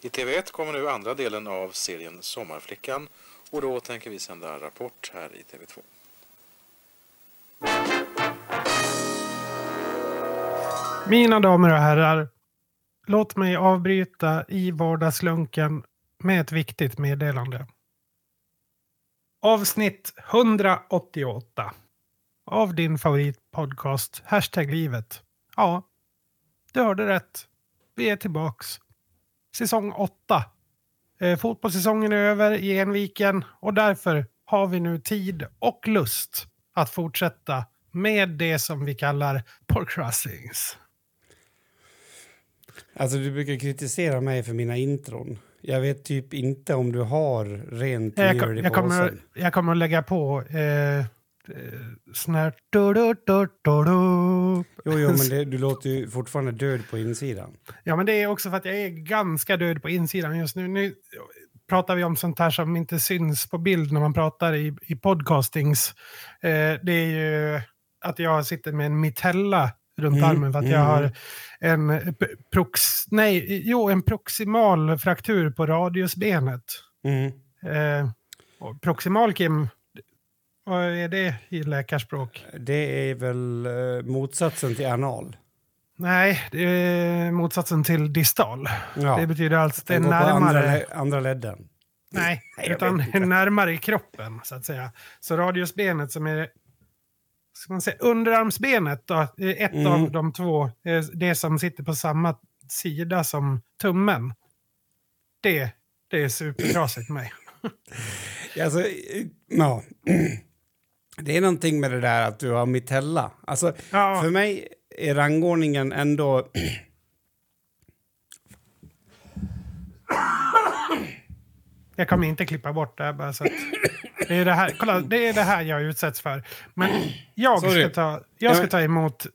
I TV1 kommer nu andra delen av serien Sommarflickan och då tänker vi sända Rapport här i TV2. Mina damer och herrar, låt mig avbryta i vardagslunken med ett viktigt meddelande. Avsnitt 188 av din favoritpodcast Hashtag livet. Ja, du hörde rätt. Vi är tillbaks. Säsong 8. Eh, fotbollssäsongen är över i Enviken och därför har vi nu tid och lust att fortsätta med det som vi kallar porcrossings. Alltså du brukar kritisera mig för mina intron. Jag vet typ inte om du har rent Jag, jag, kommer, jag kommer att lägga på eh, här... Du. Jo, jo, men det, du låter ju fortfarande död på insidan. Ja, men det är också för att jag är ganska död på insidan just nu. Nu pratar vi om sånt här som inte syns på bild när man pratar i, i podcastings. Eh, det är ju att jag sitter med en mitella runt Mm, armen för att mm. jag har en, prox, nej, jo, en proximal fraktur på radiusbenet. Mm. Eh, proximal, Kim, vad är det i läkarspråk? Det är väl eh, motsatsen till anal. Nej, det är motsatsen till distal. Ja. Det betyder alltså att det är andra, närmare... lä- andra ledden. Nej, Nej, utan närmare i kroppen så att säga. Så radiusbenet som är ska man säga, underarmsbenet, då, ett Mm. av de två, eh, det som sitter på samma sida som tummen. Det, det är supertrasigt för mig. Alltså, eh, ja. Det är någonting med det där att du har mitella. Alltså, Ja. för mig är rangordningen ändå... Jag kommer inte klippa bort det här bara så att... Det är det här, kolla, det är det här jag utsätts för. Men jag Sorry. ska ta, Ja, jag ska ta emot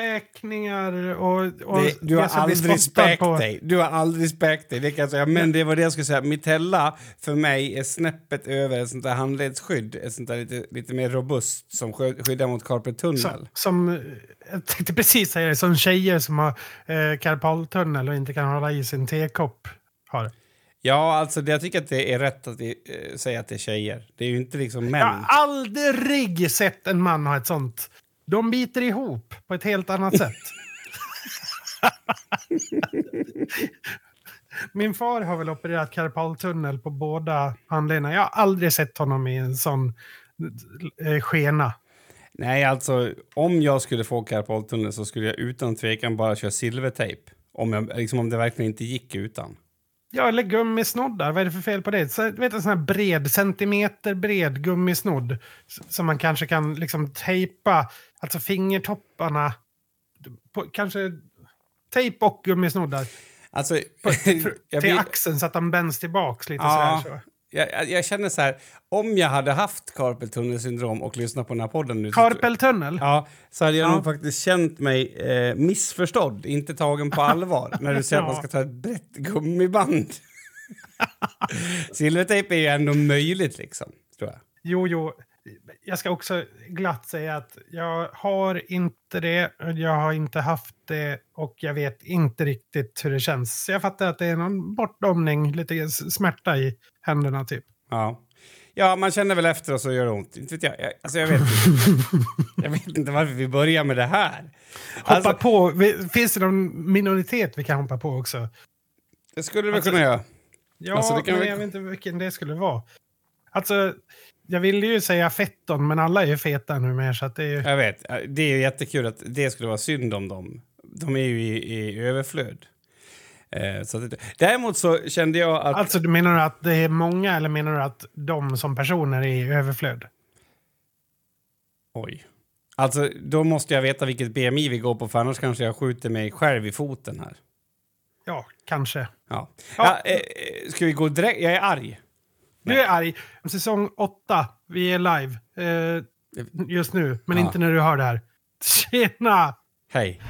späkningar och... och Det, du har bli aldrig späkt dig. Du har aldrig späkt dig, det kan jag säga. Men det var det jag skulle säga. Mitella för mig är snäppet över ett sånt där handledsskydd. Ett sånt där lite, lite mer robust som skyddar mot carpal tunnel. Som, som, jag tänkte precis säga det, som tjejer som har eh, karpaltunnel och inte kan hålla i sin tekopp har. Ja, alltså det, jag tycker att det är rätt att eh, säga att det är tjejer. Det är ju inte liksom män. Jag har aldrig sett en man ha ett sånt. De biter ihop på ett helt annat sätt. Min far har väl opererat karpaltunnel på båda handlederna. Jag har aldrig sett honom i en sån eh, skena. Nej, alltså om jag skulle få karpaltunnel så skulle jag utan tvekan bara köra silvertejp. Om, jag, liksom, om det verkligen inte gick utan. Ja, eller gummisnoddar. Vad är det för fel på det? Så, vet en sån här bred, centimeter bred gummisnodd. Som man kanske kan liksom tejpa, alltså fingertopparna. På, kanske tejp och gummisnoddar. Alltså, På, till axeln så att de bänds tillbaks lite Ja. sådär. Så. Jag, jag, känner så här, om jag hade haft carpal tunnel-syndrom och lyssnat på den här podden nu... så- Karpeltunnel. Ja, så hade jag Ja. nog faktiskt känt mig eh, missförstådd, inte tagen på allvar, när du säger att man Ja. ska ta ett brett gummiband. Silvertejp är ju ändå möjligt, liksom, tror jag. Jo, jo. Jag ska också glatt säga att jag har inte det. Jag har inte haft det och jag vet inte riktigt hur det känns. Jag fattar att det är någon bortdomning, lite smärta i händerna typ. Ja. Ja, man känner väl efter och så gör det ont. Inte vet jag. jag. Alltså, jag vet inte. jag vet inte varför vi börjar med det här. Hoppa Alltså, på. Finns det någon minoritet vi kan hoppa på också? det skulle du väl Alltså- kunna göra. Ja, Alltså, men vi- jag vet inte vilken det skulle vara. Alltså, jag ville ju säga fetton, men alla är ju feta nu mer så det är ju... Jag vet. Det är jättekul att det skulle vara synd om dem. De är ju i, i överflöd. Eh, så att, däremot så kände jag att... Alltså, du menar du att det är många eller menar du att de som personer är i överflöd? Oj. Alltså, då måste jag veta vilket BMI vi går på, för annars kanske jag skjuter mig själv i foten här. Ja, kanske. Ja. Ja. Ja. eh, eh, ska vi gå direkt? Jag är arg. Du är arg. Säsong 8. Vi är live. Eh, just nu, men Ja. inte när du hör det här. Tjena! Hej.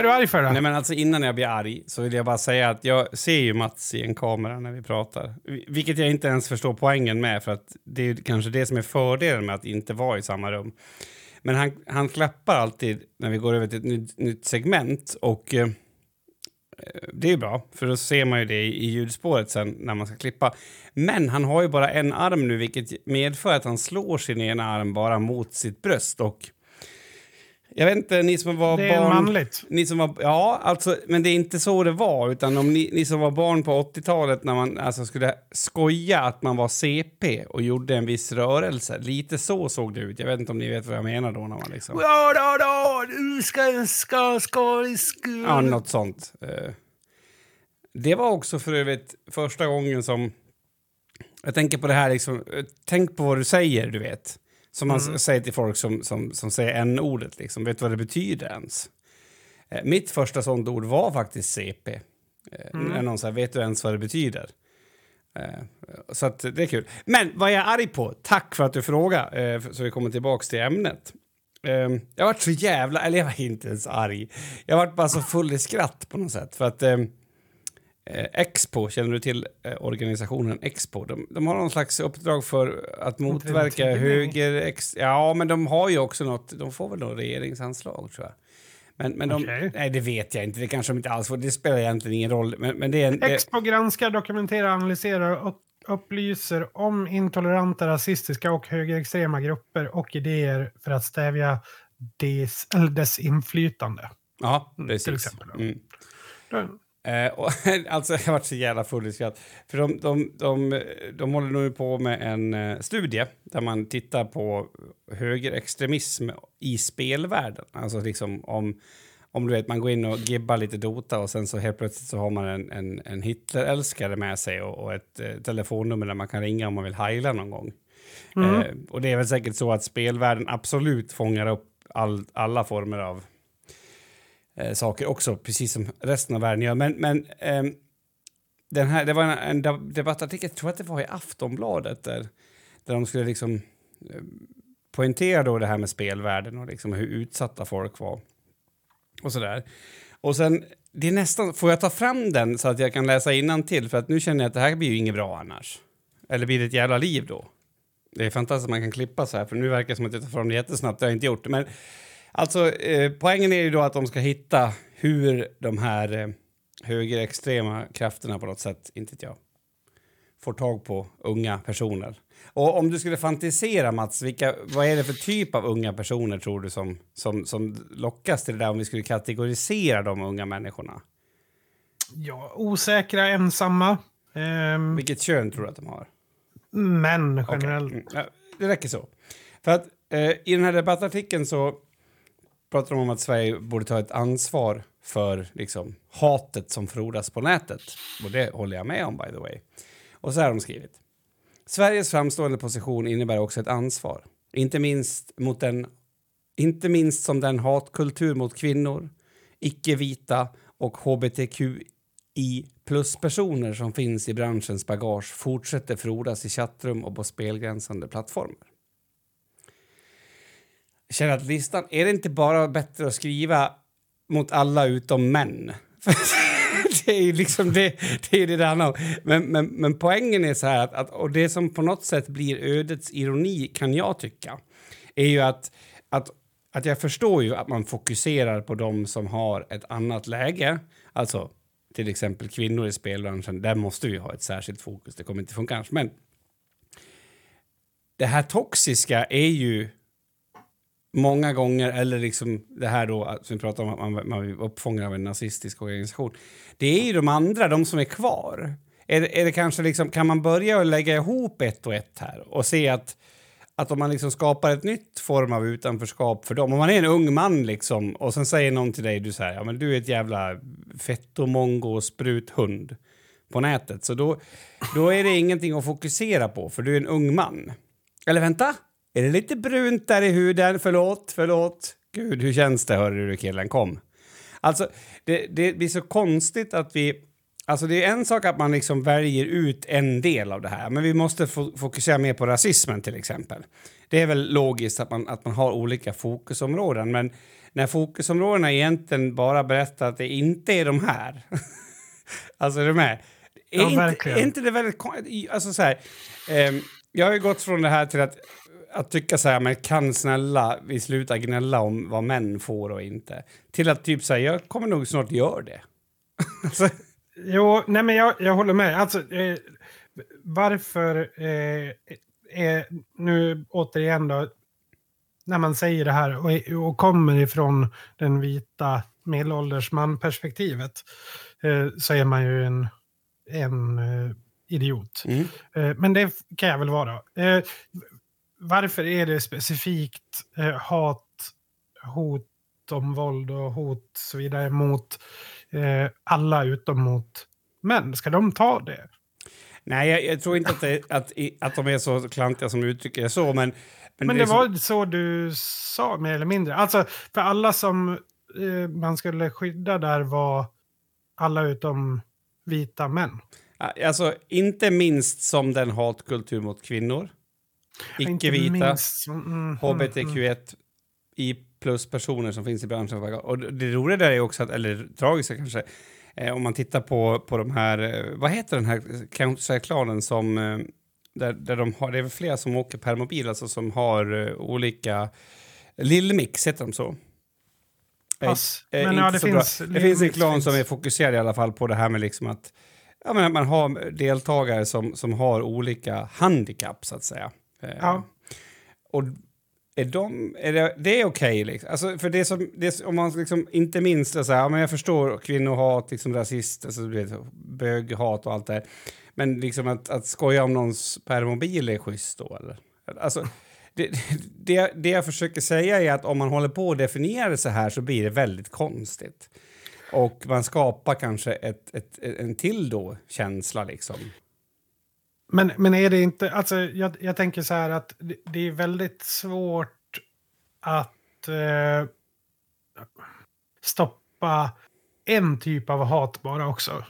Vad är du arg för då? Nej, men alltså innan jag blir arg så vill jag bara säga att jag ser ju Mats i en kamera när vi pratar. Vilket jag inte ens förstår poängen med för att det är kanske det som är fördelen med att inte vara i samma rum. Men han, han klappar alltid när vi går över till ett nytt, nytt segment och eh, det är bra, för då ser man ju det i, i ljudspåret sen när man ska klippa. Men han har ju bara en arm nu, vilket medför att han slår sin ena arm bara mot sitt bröst. Och jag vet inte, ni som var Det är barn... manligt. Ni som var, ja, alltså, men det är inte så det var. Utan om ni, ni som var barn på 80-talet när man alltså, skulle skoja att man var CP och gjorde en viss rörelse. Lite så såg det ut. Jag vet inte om ni vet vad jag menar då. När man liksom... Ja, ja, ja, du ska, ska, ska, ska. Ja, något sånt. Eh, Det var också för övrigt första gången som... Jag tänker på det här, liksom, eh, tänk på vad du säger, du vet. Som man s- säger till folk som, som, som säger n-ordet, liksom. vet du vad det betyder ens? Eh, Mitt första sånt ord var faktiskt CP. Eh, När någon säger, vet du ens vad det betyder? Eh, Så att det är kul. Men vad jag är arg på, tack för att du frågar, eh, så vi kommer tillbaks till ämnet. Eh, Jag varit så jävla, eller jag var inte ens arg. Jag varit bara så full i skratt på något sätt. För att eh, eh, Expo, känner du till eh, organisationen Expo? De, de har någon slags uppdrag för att motverka höger... Ex, ja, men de har ju också något, de får väl något regeringsanslag tror jag. Men, men de, Okej. nej, det vet jag inte. Det kanske de inte alls får. Det spelar egentligen ingen roll. Men, men det är en, det, Expo granskar, dokumenterar, analyserar och upplyser om intoleranta, rasistiska och högerextrema grupper och idéer för att stävja des, dess inflytande. ja, till precis. exempel då. Mm. Eh, och, alltså, jag varit så jävla full i skratt. För de, de, de, de håller nu på med en eh, studie där man tittar på högerextremism i spelvärlden. Alltså liksom om, om du vet, man går in och gibbar lite Dota och sen så helt plötsligt så har man en, en, en Hitler-älskare med sig och, och ett eh, telefonnummer där man kan ringa om man vill heila någon gång. Mm. Eh, och det är väl säkert så att spelvärlden absolut fångar upp all, alla former av Eh, saker också, precis som resten av världen gör. Men, men ehm, den här, det var en, en debattartikel, jag tror att det var i Aftonbladet, där, där de skulle liksom ehm, poängtera då det här med spelvärlden och liksom hur utsatta folk var. Och sådär. Och sen, det är nästan, får jag ta fram den så att jag kan läsa till för att nu känner jag att det här blir ju inget bra annars. Eller blir det ett jävla liv då? Det är fantastiskt att man kan klippa så här, för nu verkar det som att jag tar fram det jättesnabbt, det har jag inte gjort. Men alltså, eh, poängen är ju då att de ska hitta hur de här eh, högerextrema krafterna på något sätt, inte jag, får tag på unga personer. Och om du skulle fantisera, Mats, vilka, vad är det för typ av unga personer tror du som, som, som lockas till det där om vi skulle kategorisera de unga människorna? Ja, osäkra, ensamma. Ehm, Vilket kön tror du att de har? män generellt. Mm, ja, det räcker så. För att eh, i den här debattartikeln så pratar de om att Sverige borde ta ett ansvar för liksom, hatet som frodas på nätet. Och det håller jag med om, by the way. Och så här har de skrivit. Sveriges framstående position innebär också ett ansvar. Inte minst, mot den, inte minst som den hatkultur mot kvinnor, icke-vita och hbtqi plus-personer som finns i branschens bagage fortsätter frodas i chattrum och på spelgränsande plattformar. Jag känner att listan, är det inte bara bättre att skriva mot alla utom män? det är ju liksom det det, är det, det handlar om. Men, men, men poängen är så här att, att, och det som på något sätt blir ödets ironi kan jag tycka, är ju att, att, att jag förstår ju att man fokuserar på de som har ett annat läge, alltså till exempel kvinnor i spelbranschen, där måste vi ha ett särskilt fokus, det kommer inte funka annars. Men det här toxiska är ju många gånger, eller liksom det här då som vi pratar om, att man, man är uppfångad av en nazistisk organisation. Det är ju de andra, de som är kvar. Är, är det kanske liksom, kan man börja lägga ihop ett och ett här och se att, att om man liksom skapar ett nytt form av utanförskap för dem, om man är en ung man liksom och sen säger någon till dig, du säger ja men du är ett jävla fettomongo spruthund på nätet, så då, då är det ingenting att fokusera på för du är en ung man. Eller vänta, är det lite brunt där i huden? Förlåt, förlåt. Gud, hur känns det? Hörru du killen, kom. Alltså, det, det blir så konstigt att vi, Alltså det är en sak att man liksom väljer ut en del av det här, men vi måste fo fokusera mer på rasismen till exempel. Det är väl logiskt att man, att man har olika fokusområden, men när fokusområdena egentligen bara berättar att det inte är de här. alltså är du med? Är, Ja, inte, verkligen. är inte det väldigt Alltså så här, ehm, jag har ju gått från det här till att, att tycka så här, men kan snälla vi sluta gnälla om vad män får och inte. Till att typ säga, jag kommer nog snart göra det. alltså, Jo, nej men jag, jag håller med. Alltså, eh, varför eh, är, nu återigen då, när man säger det här och, och kommer ifrån den vita medelålders man-perspektivet eh, så är man ju en, en eh, idiot. mm. Eh, men det kan jag väl vara. Varför är det specifikt eh, hat, hot om våld och hot och så vidare mot eh, alla utom mot män? Ska de ta det? Nej, jag, jag tror inte att, det, att, att de är så klantiga som uttrycker det så, men... Men, är det så- var så du sa mer eller mindre. Alltså för alla som eh, man skulle skydda där var alla utom vita män. Alltså, inte minst som den hatkultur mot kvinnor, icke-vita, mm, mm, mm. hbtq1 i plus personer som finns i branschen. Och det roliga där är också, att, eller tragiska kanske, eh, om man tittar på, på de här, eh, vad heter den här Counter-Strike-klanen som, eh, där, där de har, det är väl flera som åker per mobil, alltså som har eh, olika, Lillmix heter de så? Pass. Eh, Men ja, det finns... Det finns en klan finns. som är fokuserad i alla fall på det här med liksom att, ja, men att man har deltagare som, som har olika handikapp, så att säga. Eh, Ja. Och är de, är det, det är okej, liksom. alltså, för det som, det, om man liksom, inte minst, så här, ja, men jag förstår kvinnohat, liksom rasist, alltså, vet, böghat och allt det här. Men liksom att, att skoja om någons permobil är schysst då, eller? Alltså, det, det, det jag försöker säga är att om man håller på och definierar det så här så blir det väldigt konstigt. Och man skapar kanske ett, ett, en till då känsla liksom. Men, men är det inte, alltså jag, jag tänker så här att det, det är väldigt svårt att eh, stoppa en typ av hat bara också.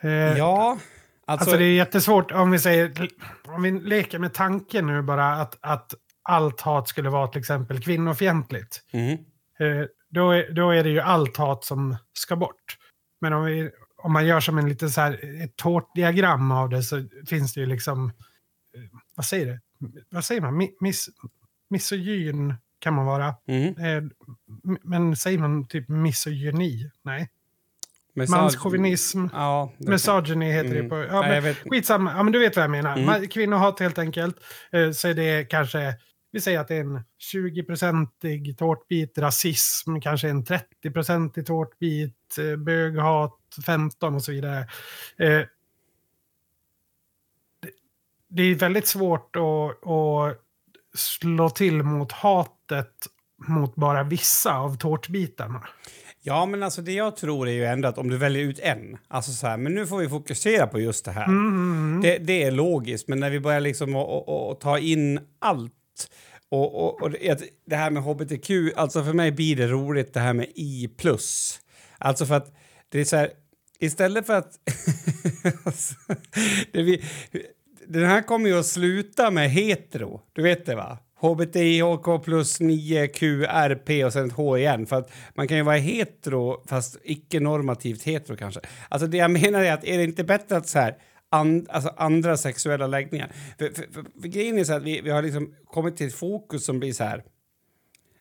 Eh, Ja, alltså... alltså, det är jättesvårt om vi säger, om vi leker med tanken nu bara att, att allt hat skulle vara till exempel kvinnofientligt. Mhm. Eh, då, är, då är det ju allt hat som ska bort. Men om, vi, om man gör som en liten så här, ett tårtdiagram av det så finns det ju liksom, eh, vad säger det? Vad säger man? Mi- Miss, misogyn kan man vara. Mhm. Eh, men säger man typ misogyni? Nej. Misog- Manschauvinism. Ja. det- Misogyny heter det Mm. på... Ja, Nej, men, vet. skitsamma. Ja, men du vet vad jag menar. Mm. Man, kvinnohat helt enkelt. Eh, så är det kanske, vi säger att det är en 20-procentig tårtbit rasism, kanske en 30-procentig tårtbit eh, böghat, 15 och så vidare. Eh, det, är väldigt svårt att, att slå till mot hatet mot bara vissa av tårtbitarna. Ja, men alltså det jag tror är ju ändå att om du väljer ut en, alltså så här, men nu får vi fokusera på just det här. Mm. Det, det är logiskt, men när vi börjar liksom ta in allt och, och, och det, här med hbtq, alltså för mig blir det roligt det här med i plus. Alltså för att det är så här, istället för att... det vi, den här kommer ju att sluta med hetero, du vet det va? HBTIHK plus 9QRP och sen ett H igen. För att man kan ju vara hetero fast icke-normativt hetero kanske. Alltså det jag menar är att är det inte bättre att så här and, alltså andra sexuella läggningar? För, för, för, för grejen är så att vi, vi har liksom kommit till ett fokus som blir så här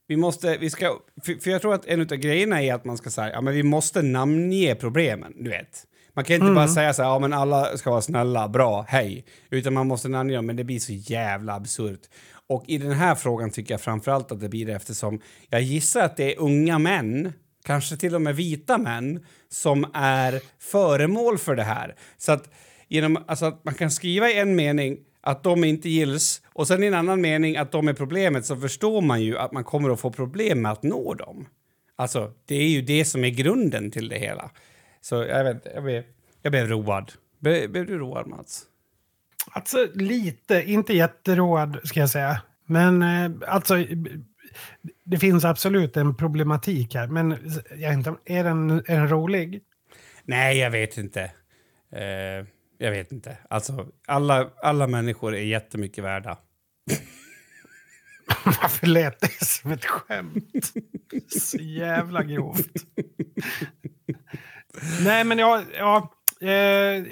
vi måste, vi ska, för, för jag tror att en av grejerna är att man ska säga, ja men vi måste namnge problemen, du vet. Man kan inte bara säga så här, ja men alla ska vara snälla, bra, hej. Utan man måste namnge dem, men det blir så jävla absurt. Och i den här frågan tycker jag framförallt att det blir det eftersom jag gissar att det är unga män, kanske till och med vita män, som är föremål för det här. Så att, genom, alltså att man kan skriva i en mening att de inte gills och sen i en annan mening att de är problemet så förstår man ju att man kommer att få problem med att nå dem. Alltså, det är ju det som är grunden till det hela. Så jag vet jag blev, jag blev road. Blev, blev du road, Mats? Alltså lite, inte jätteråd ska jag säga. Men eh, alltså, det finns absolut en problematik här. Men jag vet inte, är den, är den rolig? Nej, jag vet inte. Eh, jag vet inte. Alltså, alla, alla människor är jättemycket värda. Varför lät det som ett skämt? Så jävla grovt. Nej, men jag, ja, eh,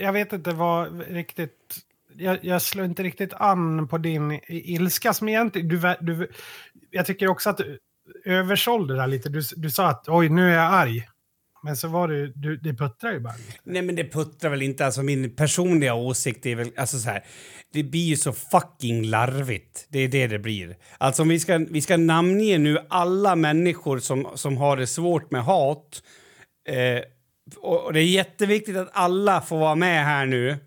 jag vet inte vad riktigt... Jag, jag slår inte riktigt an på din ilska som egentligen... Du, du, jag tycker också att du översålde det där lite. Du, du sa att oj, nu är jag arg. Men så var det, du, det puttrar ju bara. lite. Nej, men det puttrar väl inte. Alltså, min personliga åsikt är väl... Alltså, så här, det blir ju så fucking larvigt. Det är det det blir. Alltså, om vi ska, vi ska namnge nu alla människor som, som har det svårt med hat. Eh, och, det är jätteviktigt att alla får vara med här nu.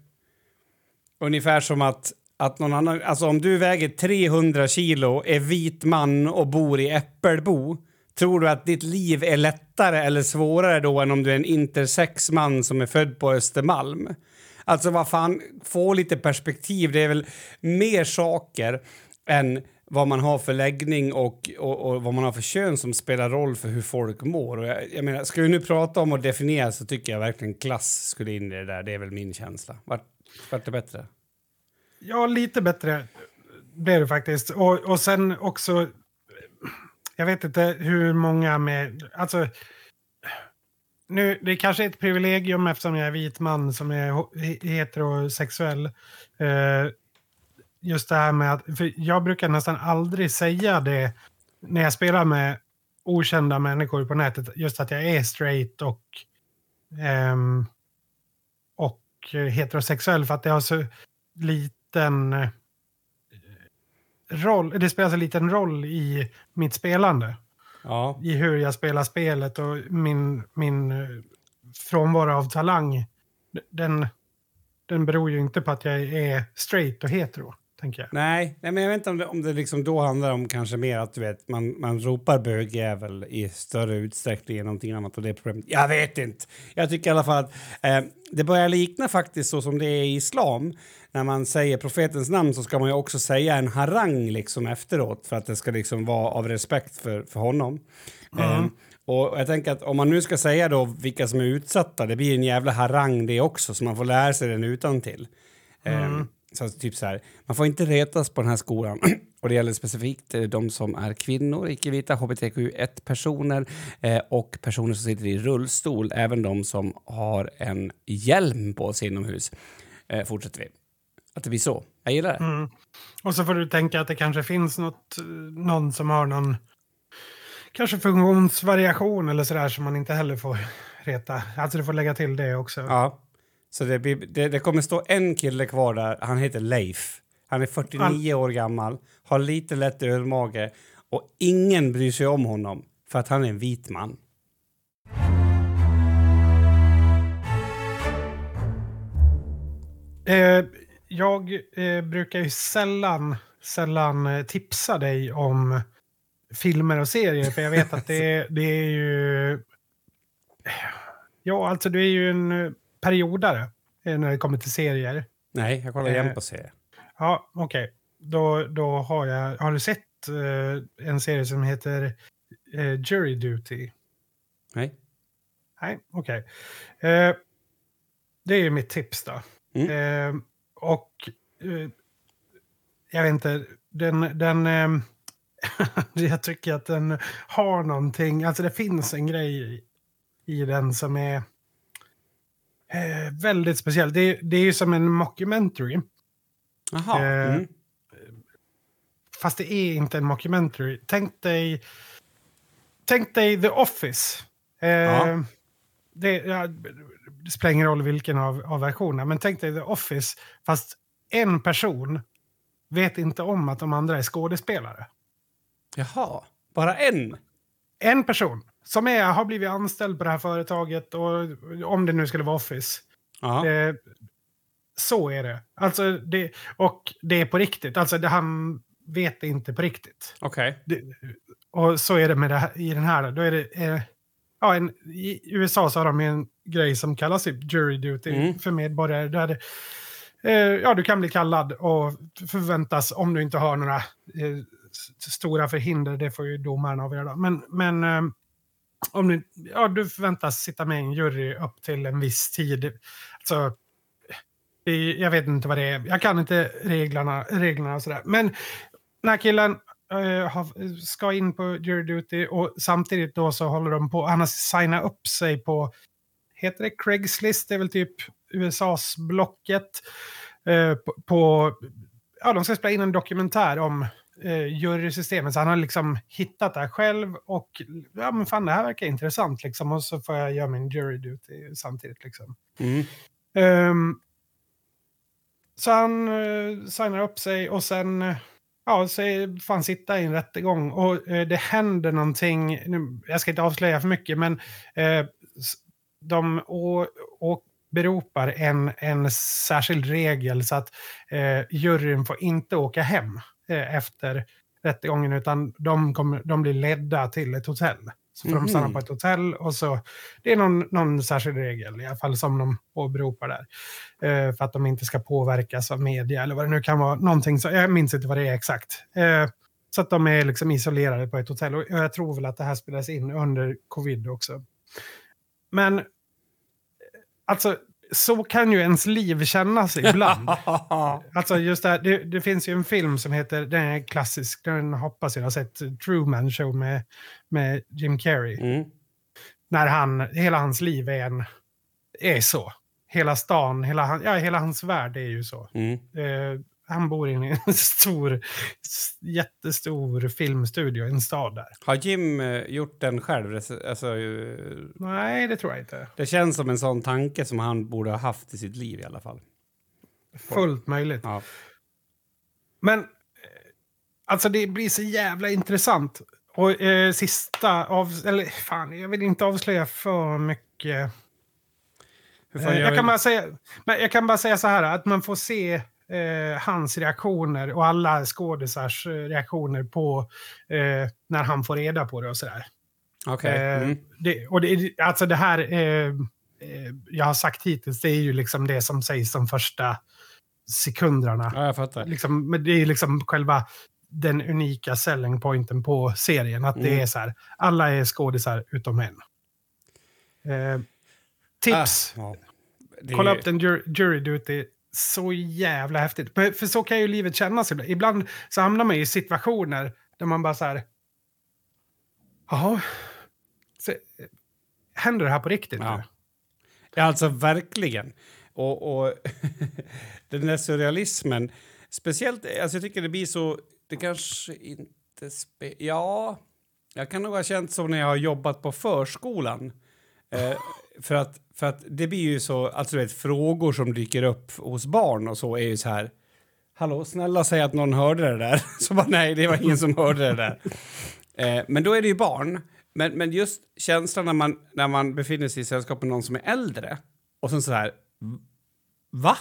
Ungefär som att, att någon annan... Alltså om du väger 300 kilo, är vit man och bor i Äppelbo tror du att ditt liv är lättare eller svårare då än om du är en intersexman som är född på Östermalm? Alltså vad fan, få lite perspektiv. Det är väl mer saker än vad man har för läggning och, och, och vad man har för kön som spelar roll för hur folk mår. Och jag, jag menar, ska vi nu prata om att definiera så tycker jag verkligen klass skulle in i det där. Det är väl min känsla. Vart, vart det bättre? Ja, lite bättre blev det faktiskt. Och, och sen också... Jag vet inte hur många med... Alltså... Nu, det kanske är ett privilegium eftersom jag är vit man som är heterosexuell. Eh, just det här med att... För jag brukar nästan aldrig säga det när jag spelar med okända människor på nätet. Just att jag är straight och... ehm, och heterosexuell för att det har så liten eh, roll, det spelar så liten roll i mitt spelande. Ja. I hur jag spelar spelet och min, min eh, frånvaro av talang. Den, den beror ju inte på att jag är straight och hetero, tänker jag. Nej, nej, men jag vet inte om det, om det liksom då handlar om kanske mer att du vet, man, man ropar bögjävel i större utsträckning än någonting annat. Och det är problemet. Jag vet inte. Jag tycker i alla fall att eh, det börjar likna faktiskt så som det är i islam. När man säger profetens namn så ska man ju också säga en harang liksom efteråt för att det ska liksom vara av respekt för, för honom. Eh, och jag tänker att om man nu ska säga då vilka som är utsatta, det blir en jävla harang det också, så man får lära sig den utan till. Ehm, så typ så här, man får inte retas på den här skolan. Och det gäller specifikt eh, de som är kvinnor, icke-vita, hbtq1-personer eh, och personer som sitter i rullstol, även de som har en hjälm på sig inomhus. Eh, fortsätter vi. Att det blir så. Jag gillar det. Mm. Och så får du tänka att det kanske finns något, eh, någon som har någon kanske funktionsvariation eller sådär som man inte heller får reta. Alltså du får lägga till det också. Ja. Så det, blir, det, det kommer stå en kille kvar där. Han heter Leif. Han är 49 år gammal, har lite lätt ölmage och ingen bryr sig om honom för att han är en vit man. Eh, jag eh, brukar ju sällan, sällan eh, tipsa dig om filmer och serier. För jag vet att det, det är ju... Ja, alltså du är ju en periodare eh, när det kommer till serier. Nej, jag kollar Eh, jämt på serier. Ja, okej. Då, då har jag... Har du sett eh, en serie som heter eh, Jury Duty? Nej. Nej, okej. Eh, det är ju mitt tips då. Mm. Eh, och eh, jag vet inte, den... den eh, jag tycker att den har någonting, alltså det finns en grej i, i den som är eh, väldigt speciell. Det, det är ju som en mockumentary. Jaha. Eh, Mm. Fast det är inte en mockumentary. Tänk dig, tänk dig The Office. Eh, Ja. det, ja, det spelar ingen roll vilken av, av versionerna, men tänk dig The Office. Fast en person vet inte om att de andra är skådespelare. Jaha. Bara en? En person som är, har blivit anställd på det här företaget, och om det nu skulle vara Office. Eh, så är det. Alltså det. Och det är på riktigt. Alltså det, han vet det inte på riktigt. Okej. Det, och så är det med det här, i den här. Då är det, eh, ja, en, I USA så har de en grej som kallas typ jury duty Mm. för medborgare. Där det, eh, ja, du kan bli kallad och förväntas om du inte har några eh, stora förhinder. Det får ju domaren avgöra. Men, men eh, om du, ja, du förväntas sitta med i en jury upp till en viss tid. Alltså, jag vet inte vad det är. Jag kan inte reglerna, reglerna och sådär. Men den här killen äh, ska in på jury duty och samtidigt då så håller de på, han har signat upp sig på, heter det Craigslist? Det är väl typ USAs Blocket. Äh, på, på, ja, de ska spela in en dokumentär om eh, jurysystemet. Så han har liksom hittat det här själv och ja men fan det här verkar intressant liksom. Och så får jag göra min jury duty samtidigt liksom. Mm. Ehm, så han uh, signar upp sig och sen eh, ja, så får han sitta i en rättegång. Och eh, det händer någonting, nu, jag ska inte avslöja för mycket, men eh, de å, åberopar en, en särskild regel så att eh, juryn får inte åka hem eh, efter rättegången utan de, kommer, de blir ledda till ett hotell. Så får Mhm. de stanna på ett hotell och så, det är någon, någon särskild regel i alla fall som de åberopar där. Eh, för att de inte ska påverkas av media eller vad det nu kan vara. Någonting så, jag minns inte vad det är exakt. Eh, så att de är liksom isolerade på ett hotell. Och jag tror väl att det här spelas in under covid också. Men eh, alltså, så kan ju ens liv kännas ibland. Alltså just det, här, det, det finns ju en film som heter, den är klassisk, den hoppas jag har sett, Truman Show med, med Jim Carrey. Mm. När han, hela hans liv är, en, är så. Hela stan, hela, ja, hela hans värld är ju så. Mm. Eh, han bor i en stor, jättestor filmstudio i en stad där. Har Jim eh, gjort den själv? Alltså, eh, Nej, det tror jag inte. det känns som en sån tanke som han borde ha haft i sitt liv i alla fall. Fullt möjligt. Ja. Men eh, alltså det blir så jävla intressant. Och eh, sista av... Eller fan, jag vill inte avslöja för mycket. Eh, jag, vi? kan bara säga, men jag kan bara säga så här att man får se eh, hans reaktioner och alla skådisars eh, reaktioner på eh, när han får reda på det och sådär. Okej. Eh, Mm. det, och det, alltså det här eh, eh, jag har sagt hittills, det är ju liksom det som sägs de första sekunderna. Ja, jag fattar. Liksom, men det är liksom själva den unika selling pointen på serien. Att det Mm. är så här, alla är skådisar utom en. Eh, tips! Ah, ja. Det Kolla upp den jury, jury duty. Så jävla häftigt. Men, för så kan ju livet kännas ibland. Ibland så hamnar man i situationer där man bara så här... Jaha. Så, Händer det här på riktigt Ja. nu? Ja, alltså verkligen. Och, och den där surrealismen, speciellt, alltså jag tycker det blir så, det kanske inte, spe, ja, jag kan nog ha känt så när jag har jobbat på förskolan. Eh, för, att, för att det blir ju så, alltså vet, frågor som dyker upp hos barn och så är ju så här, hallå, snälla säg att någon hörde det där. Så bara, nej, det var ingen som hörde det där. Eh, men då är det ju barn. Men, men just känslan när man, när man befinner sig i sällskap med någon som är äldre och sen så här, va?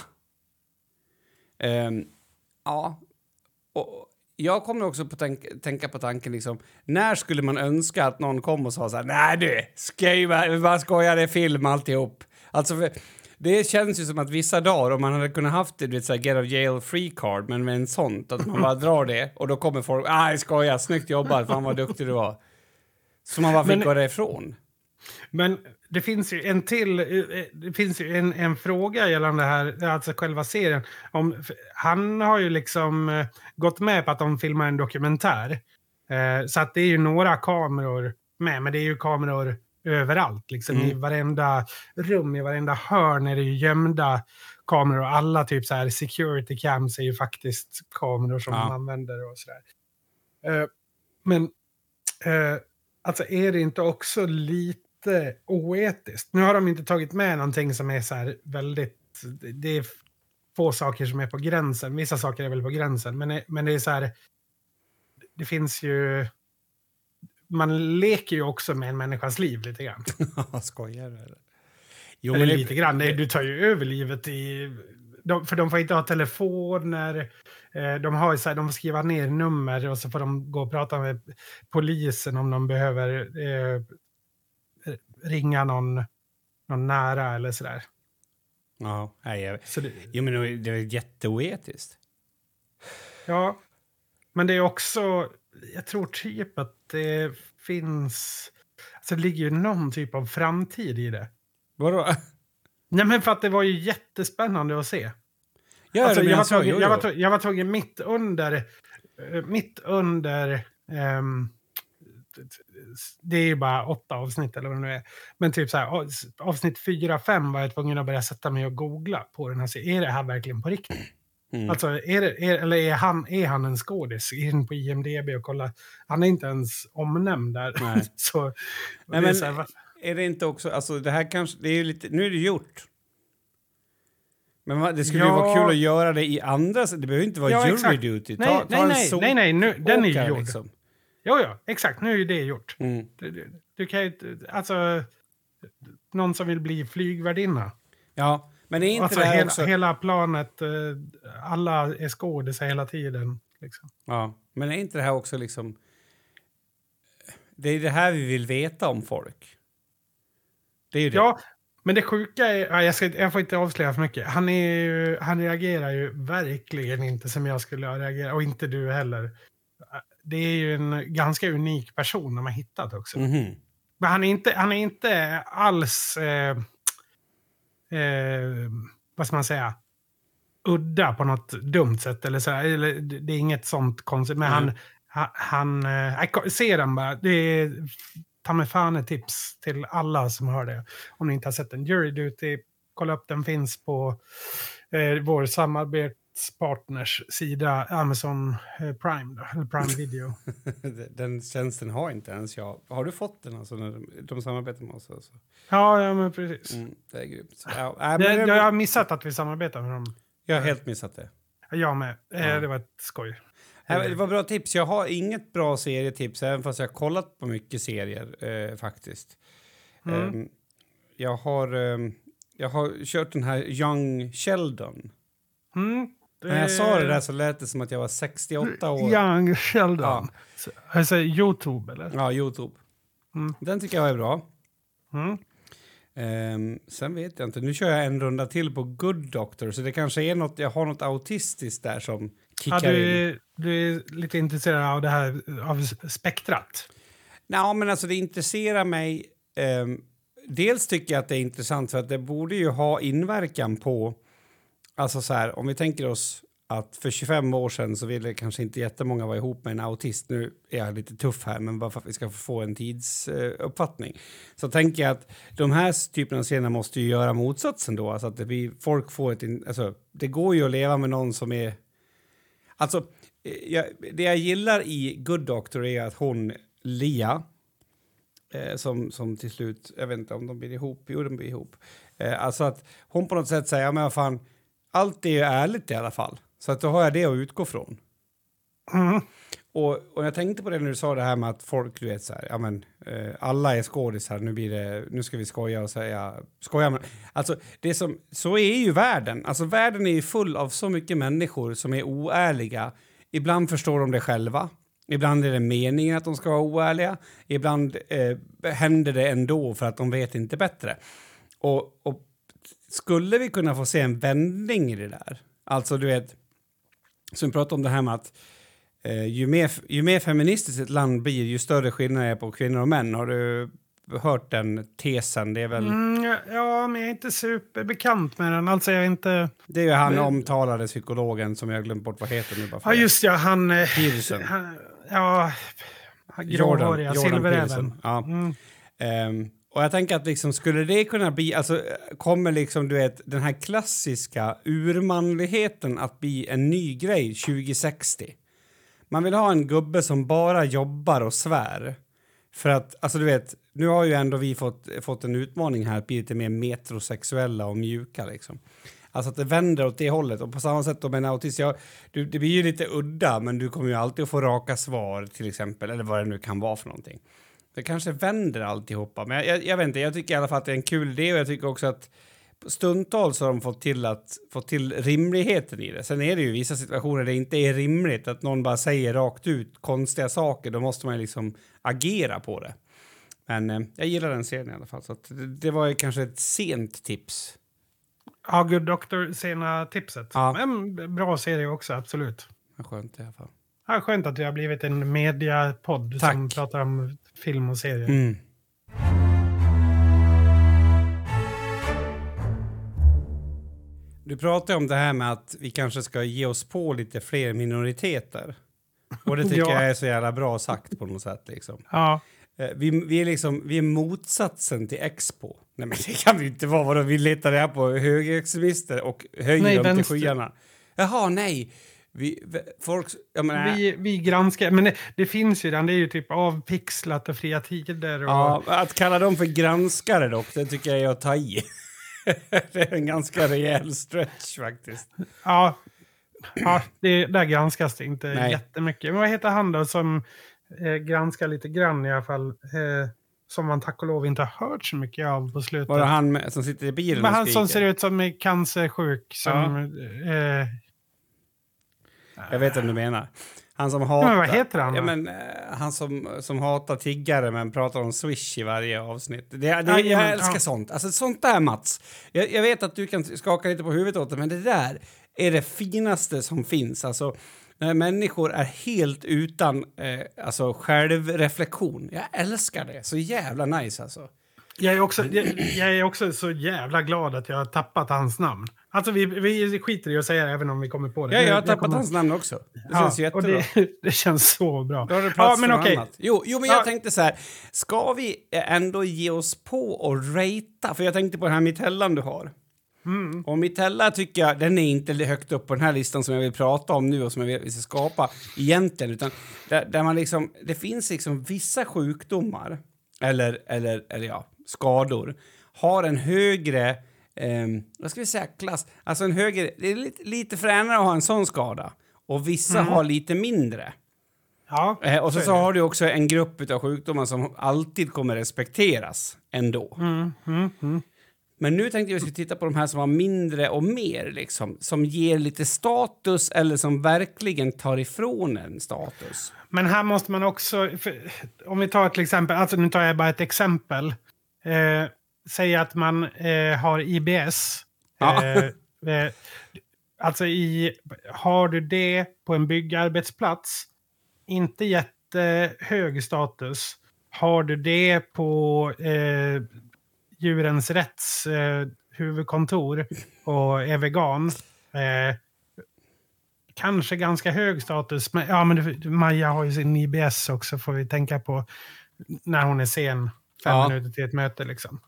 Ehm, ja, och jag kommer också på tänk, tänka på tanken liksom, när skulle man önska att någon kom och sa så här, nej du, ska ju bara, bara skoja, det är film alltihop. Alltså, för, det känns ju som att vissa dagar, om man hade kunnat haft det, du vet, så här, get of jail free card, men med en sånt, att man bara drar det och då kommer folk, nej skoja, snyggt jobbat, fan vad duktig du var. Så man bara fick Men- gå därifrån. Men det finns ju en till, eh, det finns ju en, en fråga gällande det här, alltså själva serien. Om, han har ju liksom eh, gått med på att de filmar en dokumentär. Eh, så att det är ju några kameror med, men det är ju kameror överallt. Liksom, Mm. I varenda rum, i varenda hörn är det ju gömda kameror. Och alla typ så här security cams är ju faktiskt kameror som Ja. man använder och sådär. Eh, men eh, alltså är det inte också lite oetiskt? Nu har de inte tagit med någonting som är så här väldigt... Det är få saker som är på gränsen. Vissa saker är väl på gränsen, men, men det är så här... Det finns ju... Man leker ju också med en människas liv lite grann. Skojar du eller? Jo, Eller men det- lite grann. Nej, Du tar ju över livet i... De, för de får inte ha telefoner. Eh, de, har ju så här, de får skriva ner nummer och så får de gå och prata med polisen om de behöver eh, ringa någon, någon nära eller sådär. Ja, jag, Så det, jo, men det är jätteoetiskt. ja, men det är också... Jag tror typ att det finns... Alltså det ligger ju någon typ av framtid i det. Vadå? Nej men för att det var ju jättespännande att se. Ja, Alltså, jag, var tvungen, jag, var jag var tvungen mitt under... eh, Mitt under... ehm, det är ju bara åtta avsnitt eller vad det nu är. Men typ så här, avs- avsnitt fyra, fem var jag tvungen att börja sätta mig och googla på den här serien. Är det här verkligen på riktigt? Mm. Alltså, är det, är, eller är han, är han en skådis? In på IMDB och kolla. Han är inte ens omnämnd där. Nej. så, Nej, det är men- här, Är det inte också, alltså det här kanske, det är ju lite, nu är det gjort. Men det skulle ju Ja. vara kul att göra det i andra, det behöver inte vara Ja, jury exakt. duty. Ta, nej, ta nej, nej, nej, nej, nu, den är ju sopåkare, gjord. Liksom. Jo, ja, exakt. Nu är ju det gjort. Mm. Du, du, du kan ju alltså, någon som vill bli flygvärdinna. Ja, men är inte Alltså det här hela, också... hela planet, eh, alla är skådisar hela tiden. Liksom. Ja, men är inte det här också liksom... Det är det här vi vill veta om folk. Det är ju det. Ja, men det sjuka är, ja, jag, ska, jag får inte avslöja för mycket. Han, är ju, han reagerar ju verkligen inte som jag skulle ha reagerat, och inte du heller. Det är ju en ganska unik person de har hittat också. Mhm. Men han är inte, han är inte alls, eh, eh, vad ska man säga, udda på något dumt sätt. Eller så, eller, det är inget sånt konstigt. Men Mm. han, han, eh, jag ser den bara. Det är ta mig fan ett tips till alla som hör det. Om ni inte har sett den. Jury Duty, kolla upp den finns på eh, vår samarbetspartners sida, Amazon eh, Prime, då, eller Prime Video. Den tjänsten har inte ens jag. Har du fått den alltså när de, de samarbetar med oss? Alltså? ja, ja, men precis. Mm, det är grymt. Ja, men Det, det, jag har missat att vi samarbetar med dem. jag har helt missat det. Jag med. Eh, Ja. Det var ett skoj. Det var bra tips. Jag har inget bra serietips, även fast jag har kollat på mycket serier eh, faktiskt. Mm. Ehm, jag, har, ehm, jag har kört den här Young Sheldon. Mm. När jag sa det där så lät det som att jag var 68 år. Young Sheldon. Ja. Så- Alltså Youtube eller? Ja, Youtube. Mm. Den tycker jag är bra. Mm. Ehm, sen vet jag inte. Nu kör jag en runda till på Good Doctor, så det kanske är något, jag har något autistiskt där som Ja, kickar du, in. du är lite intresserad av det här av spektrat. Ja, men alltså det intresserar mig. ehm, dels tycker jag att det är intressant för att det borde ju ha inverkan på... Alltså så här, om vi tänker oss att för 25 år sedan så ville kanske inte jättemånga vara ihop med en autist. Nu är jag lite tuff här, men bara för att vi ska få en tidsuppfattning. så tänker jag att de här typerna av scener måste ju göra motsatsen då. Alltså att det blir, folk får ett... in- Alltså, det går ju att leva med någon som är... Alltså, eh, jag, det jag gillar i Good Doctor är att hon, Lia, eh, som, som till slut, jag vet inte om de blir ihop, jo de blir ihop. Eh, alltså att hon på något sätt säger, ja men vad fan, allt är ju ärligt i alla fall. Så att då har jag det att utgå från. Mm. Och, och jag tänkte på det när du sa det här med att folk, du vet så här, ja men eh, alla är skådisar, nu blir det, nu ska vi skoja och säga, skoja men, alltså det som, så är ju världen, alltså världen är ju full av så mycket människor som är oärliga. Ibland förstår de det själva, ibland är det meningen att de ska vara oärliga, ibland eh, händer det ändå för att de vet inte bättre. Och, och skulle vi kunna få se en vändning i det där, alltså du vet, som vi pratade om det här med att Eh, ju, mer, ju mer feministiskt ett land blir, ju större skillnad är på kvinnor och män. Har du hört den tesen? Det är väl... Mm, ja, men jag är inte superbekant med den. Alltså jag är inte... Det är ju han Men- omtalade psykologen som jag glömt bort vad heter nu bara för Ja, just ja, han... eh, Peterson. han ja, gråhåriga, silveräven. Ja. Mm. Ehm, och jag tänker att liksom, skulle det kunna bli, alltså kommer liksom du vet den här klassiska urmanligheten att bli en ny grej 2060? Man vill ha en gubbe som bara jobbar och svär. För att, alltså du vet, nu har ju ändå vi fått, fått en utmaning här att bli lite mer metrosexuella och mjuka liksom. Alltså att det vänder åt det hållet. Och på samma sätt då med en autist, ja, du, det blir ju lite udda men du kommer ju alltid att få raka svar till exempel, eller vad det nu kan vara för någonting. Det kanske vänder alltihopa, men jag, jag, jag vet inte, jag tycker i alla fall att det är en kul idé och jag tycker också att stundtals har de fått till, att, fått till rimligheten i det. Sen är det ju vissa situationer där det inte är rimligt att någon bara säger rakt ut konstiga saker. Då måste man ju liksom agera på det. Men eh, jag gillar den serien i alla fall. Så det, det var ju kanske ett sent tips. Ja, Good Doctor, sena tipset. Ja. Men bra serie också, absolut. Skönt i alla fall. Ja, skönt att det har blivit en mediapodd som pratar om film och serie. Mm. Du pratar om det här med att vi kanske ska ge oss på lite fler minoriteter. Och det tycker ja. jag är så jävla bra sagt på något sätt. Liksom. Ja. Eh, vi, vi, är liksom, vi är motsatsen till Expo. Nej, men det kan vi inte vara. Vadå? Vi letar här på högerextremister och höjer nej, dem vänster. till skyarna. Jaha, nej. Vi, folk... Menar, Vi, vi granskar, men det, det finns ju den, det är ju typ avpixlat och fria tider. Och, Ja, att kalla dem för granskare dock, det tycker jag är att ta i. det är en ganska rejäl stretch faktiskt. Ja, ja det, där granskas det inte Nej. jättemycket. Men vad heter han då som eh, granskar lite grann i alla fall? Eh, som man tack och lov inte har hört så mycket av på slutet. Var det han med, som sitter i bilen Men och han som ser ut som är cancersjuk. Som, eh, Jag vet vem du menar. Han som hatar... men vad heter han Ja, men, eh, han som, som hatar tiggare men pratar om Swish i varje avsnitt. Det, det, Ja, jag älskar ja. sånt. Alltså sånt där Mats. Jag, jag vet att du kan skaka lite på huvudet åt det, men det där är det finaste som finns. Alltså, när människor är helt utan eh, alltså, självreflektion. Jag älskar det. Så jävla nice alltså. jag, är också, jag, jag är också så jävla glad att jag har tappat hans namn. Alltså vi, vi skiter i att säga det även om vi kommer på det. Ja, jag har tappat kommer- hans namn också. Det Ja, känns jättebra. det, det känns så bra. Då har det plats ja, men okej. annat. Jo, jo, men jag Ja. tänkte så här. Ska vi ändå ge oss på och ratea? För jag tänkte på den här Mitellan du har. Mm. Och Mitella tycker jag, den är inte högt upp på den här listan som jag vill prata om nu och som jag vill vi ska skapa egentligen. Utan där, där man liksom, det finns liksom vissa sjukdomar, eller, eller, eller ja, skador, har en högre, eh, vad ska vi säga, klass, alltså en högre, det är lite, lite fränare att ha en sån skada. Och vissa har lite mindre. Ja, Eh, och så, så har du också en grupp av sjukdomar som alltid kommer respekteras ändå. Mm, mm, mm. Men nu tänkte jag att vi skulle titta på de här som har mindre och mer, liksom, som ger lite status eller som verkligen tar ifrån en status. Men här måste man också, för, om vi tar till exempel, alltså nu tar jag bara ett exempel. Eh, säg att man eh, har IBS. Ja. Eh, eh, alltså i, har du det på en byggarbetsplats, inte jättehög status. Har du det på eh, Djurens Rätts eh, huvudkontor och är vegan, eh, kanske ganska hög status. Men, ja, men Maja har ju sin IBS också, får vi tänka på. När hon är sen, fem Ja. minuter till ett möte. Liksom.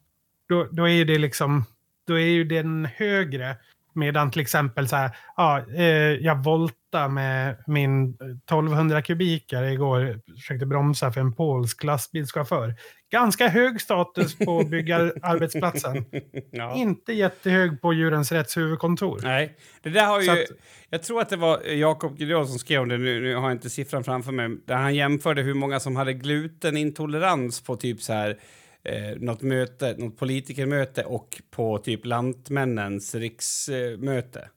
Då, då är ju det liksom, då är ju den högre. Medan till exempel så här, ja, eh, jag volta med min 1200 kubikare igår. Försökte bromsa för en polsk lastbilschaufför. Ganska hög status på byggararbetsplatsen. ja. Inte jättehög på Djurens Rätts huvudkontor. Nej, det där har ju... Att- Jag tror att det var Jakob Gudrun som skrev det, nu, nu har jag inte siffran framför mig, där han jämförde hur många som hade glutenintolerans på typ så här eh, något möte, något politikermöte och på typ Lantmännens riksmöte.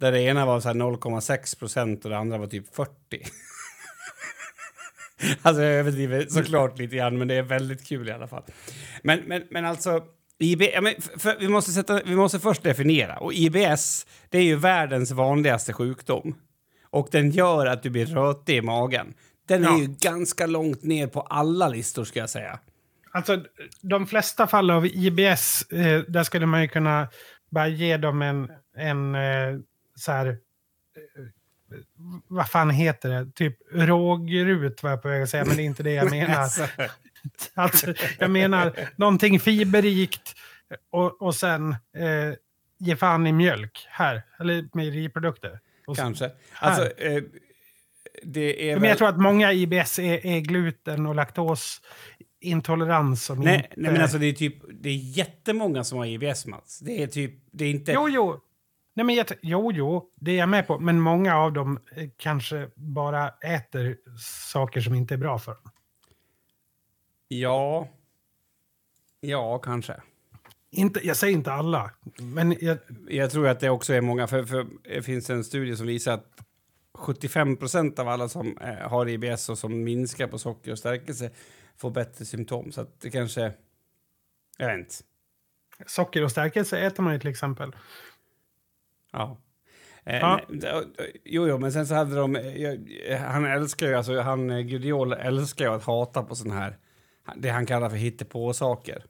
Där det ena var så här 0,6 procent och det andra var typ 40. alltså jag överdriver såklart lite grann, men det är väldigt kul i alla fall. Men, men, men alltså, IB, ja, men för, vi, måste sätta, vi måste först definiera. Och IBS, det är ju världens vanligaste sjukdom. Och den gör att du blir rötig i magen. Den är Ja. ju ganska långt ner på alla listor, ska jag säga. Alltså, de flesta fall av IBS, eh, där skulle man ju kunna bara ge dem en, en eh, så här, eh, vad fan heter det? Typ rågrut var jag på väg att säga, men det är inte det jag menar. Alltså, Alltså, jag menar någonting fiberrikt och, och sen eh, ge fan i mjölk här, eller mejeriprodukter. Och kanske. Alltså, eh, det är Men väl... jag tror att många IBS är, är gluten och laktosintolerans. Som Nej, inte... nej, men alltså det är typ det är jättemånga som har IBS, Mats. Det är typ, det är inte... Jo, jo. Nej, men jag, jo, jo, det är jag med på. Men många av dem eh, kanske bara äter saker som inte är bra för dem. Ja. Ja, kanske. Inte, jag säger inte alla, men jag, Jag tror att det också är många, för, för det finns en studie som visar att 75 procent av alla som eh, har IBS och som minskar på socker och stärkelse får bättre symptom. Så att det kanske... Jag vet inte. socker och stärkelse äter man ju till exempel. Ja. Eh, Ja. Jo, jo, men sen så hade de... eh, jag- Han älskar ju, alltså han eh, Gudiol älskar ju att hata på sån här, det han kallar för hittepå-saker.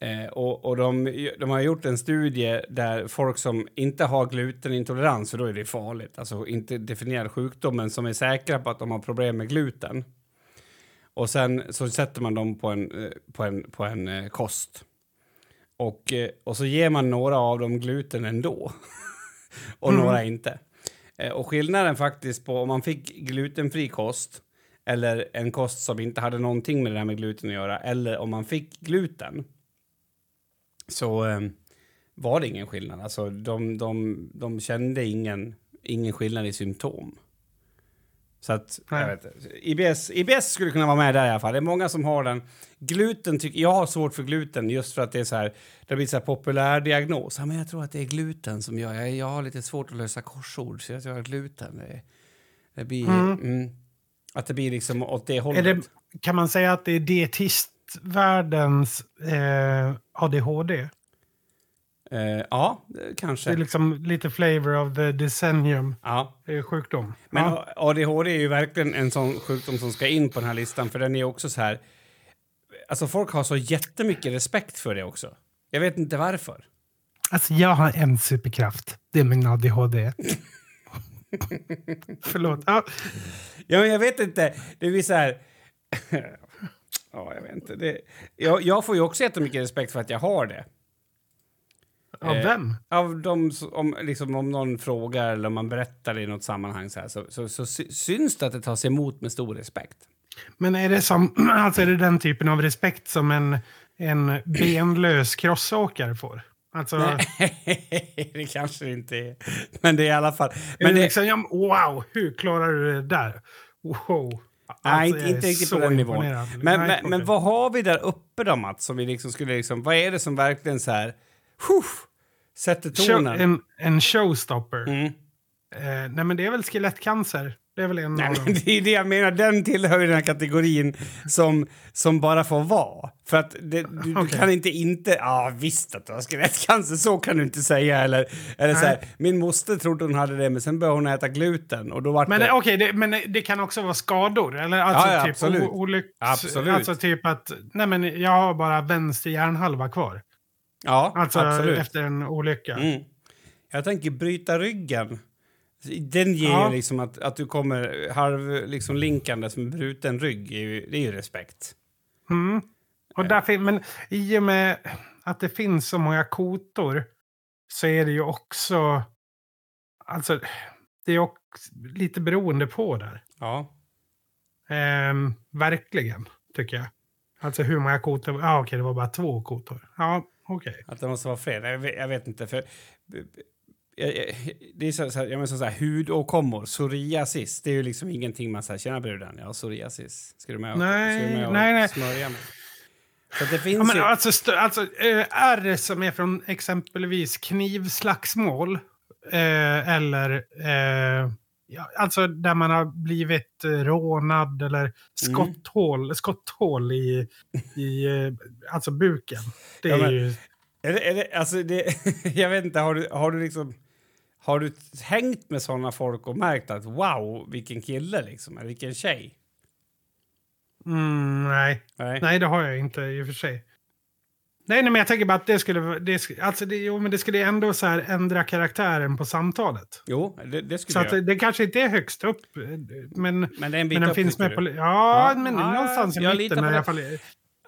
Eh, och och de, de har gjort en studie där folk som inte har glutenintolerans, för då är det farligt, alltså inte definierar sjukdomen, som är säkra på att de har problem med gluten. Och sen så sätter man dem på en, eh, på en, på en eh, kost. Och, eh, och så ger man några av dem gluten ändå. och Mm. några inte. Och skillnaden faktiskt på om man fick glutenfri kost eller en kost som inte hade någonting med det här med gluten att göra eller om man fick gluten så eh, var det ingen skillnad. Alltså de, de, de kände ingen, ingen skillnad i symptom. Så att, jag Nej. vet, inte. IBS, IBS skulle kunna vara med där i alla fall. Det är många som har den. Gluten, tycker jag har svårt för gluten just för att det är så här, det blir så här populär diagnos. Ja, men jag tror att det är gluten som gör, jag, jag har lite svårt att lösa korsord så jag tror att gluten. Det, det blir, Mm. mm, att det blir liksom åt det Är hållet. det, kan man säga att det är dietistvärldens eh, ADHD? Eh, ja, det- Det kanske. är liksom lite flavor of the decennium Ja. sjukdom. Men ja. ADHD är ju verkligen en sån sjukdom som ska in på den här listan, för den är också så här... Alltså folk har så jättemycket respekt för det också. Jag vet inte varför. Alltså jag har en superkraft. Det är min ADHD. Förlåt. Ja, Ja, men jag vet inte. Det blir så här... ja, jag vet inte. Det... Jag, jag får ju också jättemycket respekt för att jag har det. Av Eh, vem? Av de, om, liksom, om någon frågar eller om man berättar i något sammanhang så, här, så, så, så sy- syns det att det tas emot med stor respekt. Men är det, som, alltså är det den typen av respekt som en, en benlös crossåkare får? Alltså, Nej, det kanske det inte är. Men det är i alla fall... är Men det det, liksom, ja, wow, hur klarar du det där? Wow. Nej, Alltså, inte, jag är inte riktigt på den nivån. Men, Nej, men, men vad har vi där uppe då, Mats? Som vi liksom skulle liksom, vad är det som verkligen så här... Huff, sätter Show, tonen? en, en showstopper. Mm. Eh, nej, men det är väl skelettcancer. Det är väl en Nej, av dem. det är det jag menar. Den tillhör ju den här kategorin som, som bara får vara. För att det, du, du Okej. kan inte inte... Ja, visst att du har skelettcancer, så kan du inte säga. Eller, eller så här, min moster trodde hon hade det, men sen började hon äta gluten. Och då vart Men det... okej, det, men det kan också vara skador? Eller alltså Ja, ja, typ absolut. olycks... Absolut. Alltså typ att, nej men jag har bara vänster hjärnhalva kvar. Ja, Alltså absolut. efter en olycka. Mm. Jag tänker bryta ryggen. Den ger Ja. ju liksom att, att du kommer halv liksom linkandes med bruten rygg. Det är ju respekt. Mm. Och där fin- men i och med att det finns så många kotor så är det ju också... Alltså, det är också lite beroende på där. Ja. Ehm, verkligen, tycker jag. Alltså hur många kotor... Ja, okej, det var bara två kotor. Ja, okej. Att det måste vara fred. Jag vet, jag vet inte. För, det är så, så här, jag menar så här, hudåkommor, psoriasis, det är ju liksom ingenting man säger, tjena bruden, jag har psoriasis. Ska du med och, Nej, ska du med och nej, nej. smörja mig? Så det finns Ja, men ju... alltså, alltså eh, ärr som är från exempelvis knivslagsmål eh, eller eh, ja, alltså där man har blivit eh, rånad eller skotthål, skotthål i, i eh, alltså buken. Det Ja, är men- ju... Är det, är det, alltså det, jag vet inte, har du, har du liksom... Har du hängt med såna folk och märkt att wow, vilken kille liksom, eller vilken tjej? Mm, nej. Nej. nej, det har jag inte i och för sig. Nej, nej men jag tänker bara att det skulle, det, alltså det, jo, men det skulle ändå så här ändra karaktären på samtalet. Jo, det, det skulle Så att jag. det, det kanske inte är högst upp, men Men det är en bit Men den finns med på... Ja, Ja. men Ja, någonstans i mitten i alla fall.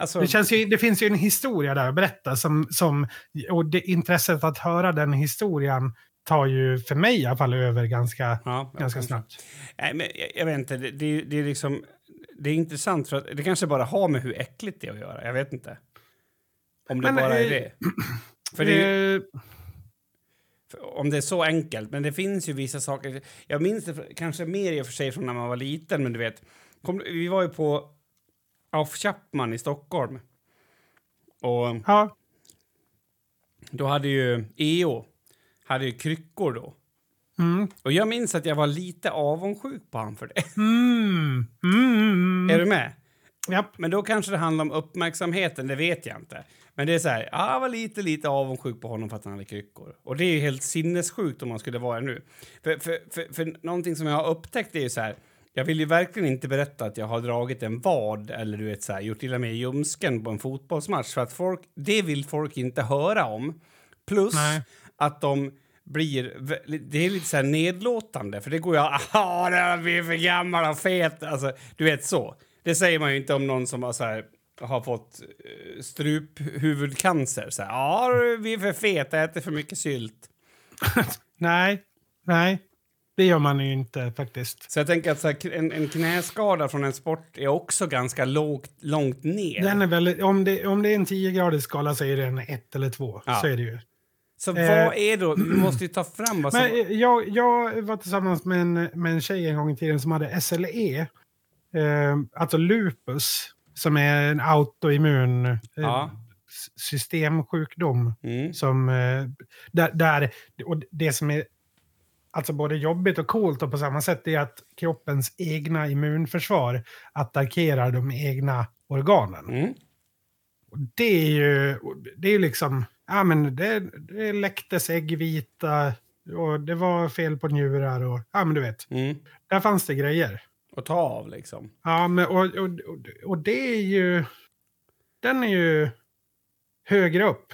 Alltså, Det, känns ju, det finns ju en historia där att berätta som, som, och det intresset att höra den historien tar ju för mig i alla fall över ganska, ja, ganska snabbt. Nej, men jag, jag vet inte, det, det, det är liksom... Det är intressant för att det kanske bara har med hur äckligt det är att göra. Jag vet inte. Om det Men, bara är det. För det är, ju- Eh, om det är så enkelt. Men det finns ju vissa saker. Jag minns det kanske mer i och för sig från när man var liten, men du vet. Kom, vi var ju på Auf Chapman i Stockholm. Och ja, då hade ju EO hade ju kryckor då. mm, Och jag minns att jag var lite avundsjuk på han för det. mm, mm, mm, Är du med? Japp. Men då kanske det handlar om uppmärksamheten, det vet jag inte. Men det är så här, ja, jag var lite, lite avundsjuk på honom för att han hade kryckor. Och det är ju helt sinnessjukt om man skulle vara nu. För, för, för, för någonting som jag har upptäckt är ju så här, Jag vill ju verkligen inte berätta att jag har dragit en vad eller du vet så här, gjort illa mig i ljumsken på en fotbollsmatch för att folk, det vill folk inte höra om. Plus Nej. att de blir... Det är lite så här nedlåtande, för det går ju... Ja, det blir för gammal och fet. Alltså, du vet så. Det säger man ju inte om någon som har, så här, har fått uh, struphuvudcancer. Så här, ja, vi är för feta, äter för mycket sylt. Nej, nej. Det gör man ju inte faktiskt. Så jag tänker att så här, en, en knäskada från en sport är också ganska lågt, långt ner. Den är väldigt, om, det, om det är en 10-gradig skala så är det en 1 eller 2. Ja. Så är det ju. Så Eh, vad är då... Vi måste ju ta fram vad som... Men eh, jag, jag var tillsammans med en, med en tjej en gång i tiden som hade SLE. Eh, alltså lupus, som är en autoimmun eh, Ja. systemsjukdom. Mm. Som, eh, där, där, och det som är alltså både jobbigt och coolt och på samma sätt är att kroppens egna immunförsvar attackerar de egna organen. Mm. Det är ju det är liksom, ja men det, det läcktes äggvita och det var fel på njurar och, ja men du vet, Mm. där fanns det grejer. Och ta av, liksom. Ja men och, och, och, det är ju, den är ju högre upp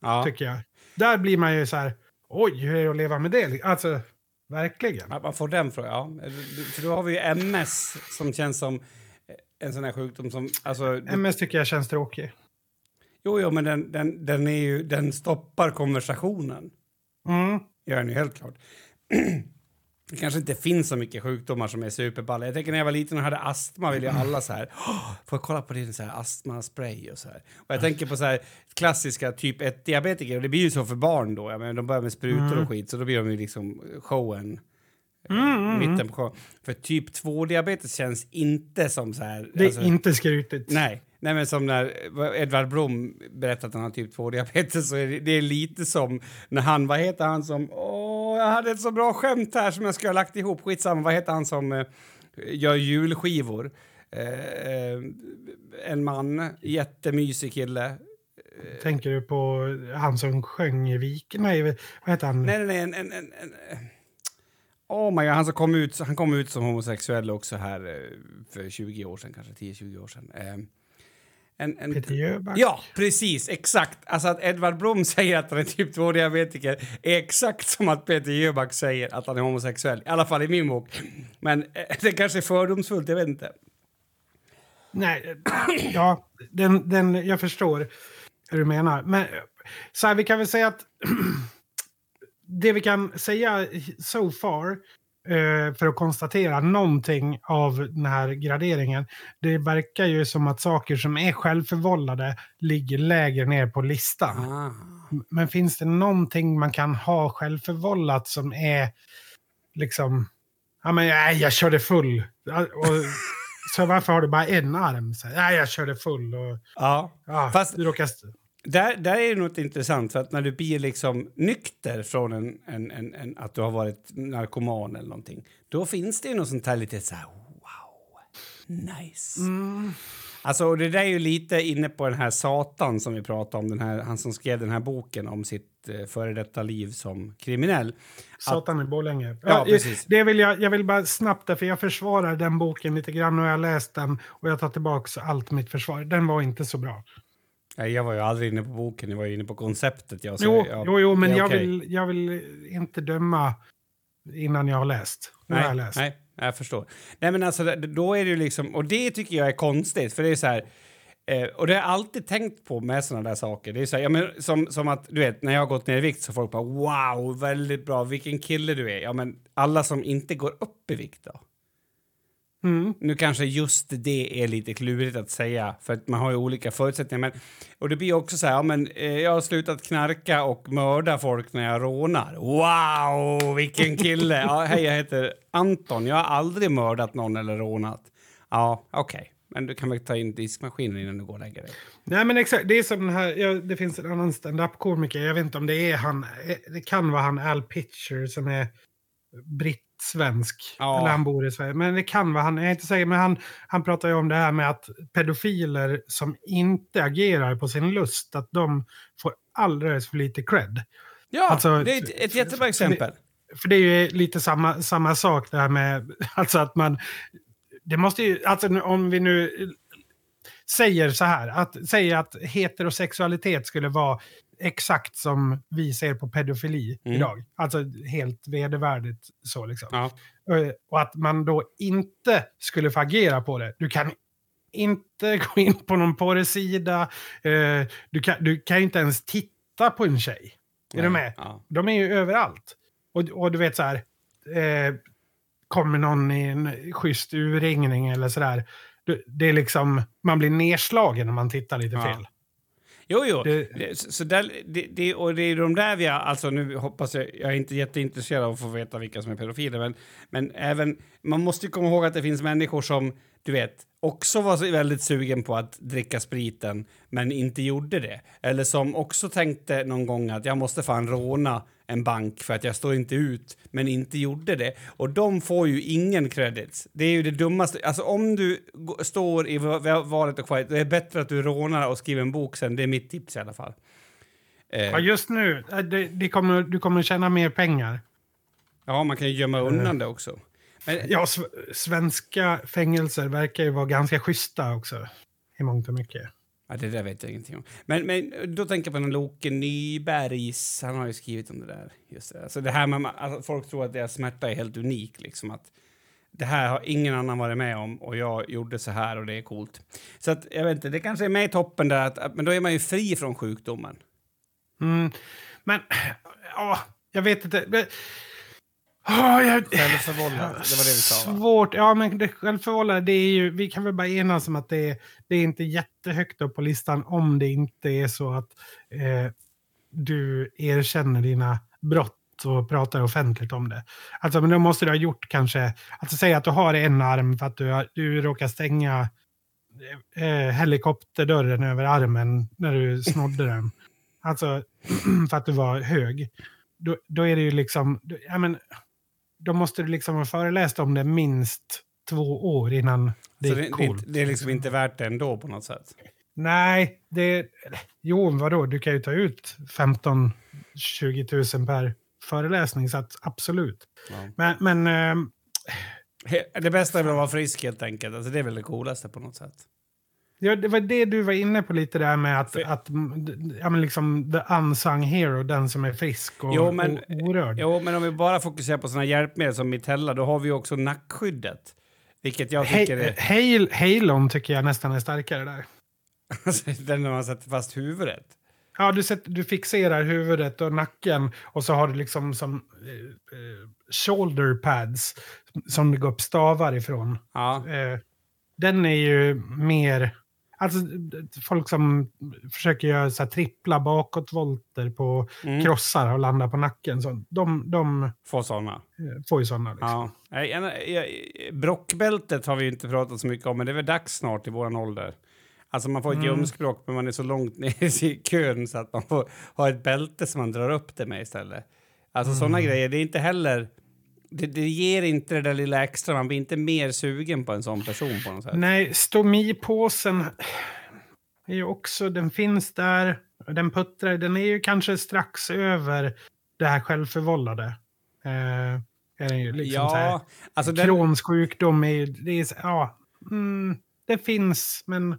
Ja. tycker jag. Där blir man ju så här, oj hur är det att leva med det? Alltså, verkligen. Att man får den frågan, ja. För då har vi ju MS som känns som en sån här sjukdom som... Alltså, MS tycker jag känns tråkig. jo, jo, men den, den, den, är ju, den stoppar konversationen. Mm. Gör den ju helt klart. Det kanske inte finns så mycket sjukdomar som är superballa. Jag tänker när jag var liten och hade astma ville ju alla så här, "Åh, får jag kolla på din så här astmaspray och så här. Och jag tänker på så här klassiska typ 1 diabetiker och det blir ju så för barn då. Jag menar, de börjar med sprutor och skit så då blir de ju liksom showen. eh, Mitten på showen. För typ 2 diabetes känns inte som så här. Det är alltså- inte skrutigt. Nej, nej men som när Edvard Blom berättade att han har typ 2-diabetes så är det, det är lite som när han, vad heter han som, åh, jag hade ett så bra skämt här som jag skulle ha lagt ihop, skitsamma, vad heter han som eh, gör julskivor? Eh, eh, en man, jättemysig kille. Tänker du på han som sjöng i Vik? Nej, vad heter han? Nej, nej, nej, en, en, en, en Oh my god, han, som kom ut, han kom ut som homosexuell också här eh, för 20 år sedan, kanske 10-20 år sedan. Eh, en, en, Peter Jöback? Ja, precis. Exakt. Alltså att Edvard Blom säger att han är typ 2-diabetiker är exakt som att Peter Jöback säger att han är homosexuell. I alla fall i min bok. Men eh, det kanske är fördomsfullt, jag vet inte. Nej, ja, den, den, jag förstår hur du menar. Men så här, vi kan väl säga att det vi kan säga so far eh, för att konstatera någonting av den här graderingen. Det verkar ju som att saker som är självförvållade ligger lägre ner på listan. Ah. Men finns det någonting man kan ha självförvållat som är liksom... Ja, men nej, jag körde full. Och, så varför har du bara en arm? Så, nej, jag körde full. Och, Ja. ja, Fast- du råkar... Där, där är det något intressant, för att när du blir liksom nykter från en, en, en, en, att du har varit narkoman eller någonting, då finns det ju något sånt här lite så här wow, nice. Alltså, och det där är ju lite inne på den här Satan som vi pratade om, den här, han som skrev den här boken om sitt eh, före detta liv som kriminell. Satan i Borlänge. Ja, precis. Det vill jag, jag vill bara snabbt, där, för jag försvarar den boken lite grann och jag har läst den och jag tar tillbaka allt mitt försvar. Den var inte så bra. Nej, jag var ju aldrig inne på boken, jag var inne på konceptet. Jag, så Jo, jag, jo, jo men jag, okej. vill, jag vill inte döma innan jag har läst. Har jag Nej, läst. nej, jag förstår. Nej, men alltså, då är det ju liksom, och det tycker jag är konstigt, för det är så här, eh, och det har jag alltid tänkt på med såna där saker. Det är så här, ja, men som, som att, du vet, när jag har gått ner i vikt så folk bara wow, väldigt bra, vilken kille du är. Ja, men alla som inte går upp i vikt då? Mm. Nu kanske just det är lite klurigt att säga, för att man har ju olika förutsättningar. Men, och det blir också så här, ja, men, eh, jag har slutat knarka och mörda folk när jag rånar. Wow, vilken kille! ja, hej, jag heter Anton. Jag har aldrig mördat någon eller rånat. Ja, okej. Men du kan väl ta in diskmaskinen innan du går och lägger dig. Nej men exakt, det är som den här, ja, det finns en annan stand-up-komiker, jag vet inte om det är han, eh, det kan vara han Al Pitcher som är britt-svensk. Ja. Eller han bor i Sverige. Men det kan vara han, jag är inte säker, men han, han pratar ju om det här med att pedofiler som inte agerar på sin lust, att de får alldeles för lite cred. Ja, Alltså, det är ett, ett jättebra exempel. för det är ju lite samma, samma sak det här med, alltså att man, det måste ju, alltså om vi nu säger så här, att säga att heterosexualitet skulle vara exakt som vi ser på pedofili Mm. idag. Alltså helt vedervärdigt så liksom. Ja. Eh, Och att man då inte skulle få agera på det. Du kan inte gå in på någon porrsida. eh, Du kan, du kan inte ens titta på en tjej. Är du med? Ja. De är ju överallt. Och, och du vet så här, eh, kommer någon i en schysst urringning eller sådär. Det, det är liksom, man blir nedslagen när man tittar lite Ja. fel. Jo, jo. Det- så där, det, det, och det är de där vi har, alltså nu hoppas jag, jag är inte jätteintresserad av att få veta vilka som är pedofiler, men, men även, man måste ju komma ihåg att det finns människor som, du vet, också var väldigt sugen på att dricka spriten, men inte gjorde det. Eller som också tänkte någon gång att jag måste fan råna en bank för att jag står inte ut, men inte gjorde det. Och de får ju ingen credits. Det är ju det dummaste. Alltså om du står i va- valet och kvalet, det är bättre att du rånar och skriver en bok sen. Det är mitt tips i alla fall. Eh, Ja, just nu, eh, det, det kommer, du kommer tjäna mer pengar. ja, man kan ju gömma undan det också. Men, Ja, sv- svenska fängelser verkar ju vara ganska schyssta också. I mångt och mycket ja, det där vet jag ingenting om. Men, men då tänker jag på den Loke Nybergs, han har ju skrivit om det där. Just det. Alltså det här med alltså, folk tror att deras smärta är helt unik, liksom att det här har ingen annan varit med om och jag gjorde så här och det är coolt. Så att, jag vet inte, det kanske är med i toppen där, att, att, men då är man ju fri från sjukdomen. Mm. Men, ja, jag vet inte. Ja, jag, Självförvållat, det var det vi sa va? Svårt. Ja, men det självförvållade, det är ju, vi kan väl bara enas om att det, är- det är inte jättehögt upp på listan om det inte är så att eh, du erkänner dina brott och pratar offentligt om det. Alltså, men då måste du ha gjort kanske, alltså säg att du har en arm för att du, har, du råkar stänga eh, helikopterdörren över armen när du snodde den. Alltså, för att du var hög. Då, då är det ju liksom, ja men, då måste du liksom ha föreläst om det minst två år innan det Så är det, coolt. det är liksom inte värt det ändå på något sätt. Nej, det... Jo, vadå? Du kan ju ta ut 15-20 000 per föreläsning, så att absolut. Ja. Men, men He- Det bästa är väl att vara frisk helt enkelt. Alltså, det är väl det coolaste på något sätt. Ja, det var det du var inne på lite där med att, För- att ja, men liksom the unsung hero, den som är frisk och, Jo, men- och orörd. Jo, men om vi bara fokuserar på såna hjälpmedel som Mitella, då har vi ju också nackskyddet. Vilket jag tycker är... Hail, Halon tycker jag nästan är starkare där. Alltså, den när man sätter fast huvudet. Ja, du, sätter, du fixerar huvudet och nacken och så har du liksom som eh, eh, shoulder pads som det går upp stavar ifrån. Ja. Eh, den är ju mer... Alltså folk som försöker göra så här trippla bakåtvolter på Mm. krossar och landa på nacken. Så de de Få såna. eh, får ju sådana. Liksom. Ja. Jag- Brockbältet har vi inte pratat så mycket om, men det är väl dags snart i våran ålder. Alltså man får ett Mm. ljumskbråck, men man är så långt ner i kön så att man får ha ett bälte som man drar upp det med istället. Alltså Mm. grejer, det är inte heller... Det, det ger inte det där lilla extra, man blir inte mer sugen på en sån person på något sätt. Nej, stomipåsen är ju också, den finns där. Den puttrar, den är ju kanske strax över det här självförvållade. Eh, är den ju liksom så här. ja, alltså den, Crohns sjukdom är ju, det är, ja, mm, det finns, men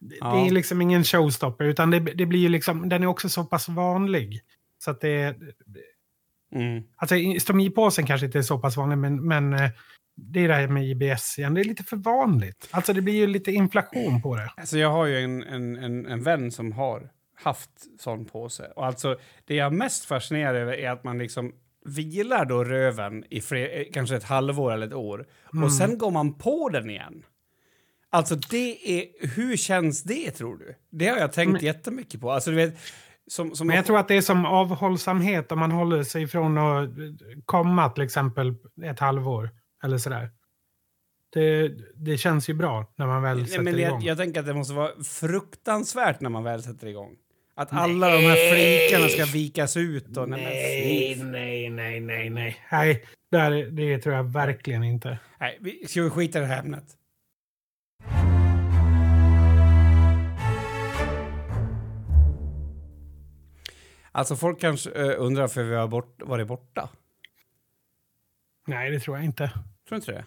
det, Ja. det är liksom ingen showstopper, utan det, det blir ju liksom, den är också så pass vanlig. Så att det mm. alltså i- stomipåsen kanske inte är så pass vanlig, men, men eh, det är det här med IBS igen, det är lite för vanligt. Alltså det blir ju lite inflation på det. Alltså jag har ju en, en, en, en vän som har haft sån påse. Och alltså det jag är mest fascinerad över är att man liksom vilar då röven i eh, kanske ett halvår eller ett år Mm. och sen går man på den igen. Alltså det är, hur känns det tror du? Det har jag tänkt Men- jättemycket på. Alltså du vet, som, som Men jag tror att det är som avhållsamhet om man håller sig ifrån att komma till exempel ett halvår eller sådär. Det, det känns ju bra när man väl Nej, sätter men igång. jag, jag tänker att det måste vara fruktansvärt när man väl sätter igång. Att alla de här flikarna ska vikas ut och... Nej, Nej, nej, nej, nej, nej. Nej, där, det tror jag verkligen inte. Nej, vi ska vi skita i det här ämnet? Alltså folk kanske uh, undrar för vi har bort, varit borta. Nej, det tror jag inte. Tror inte det?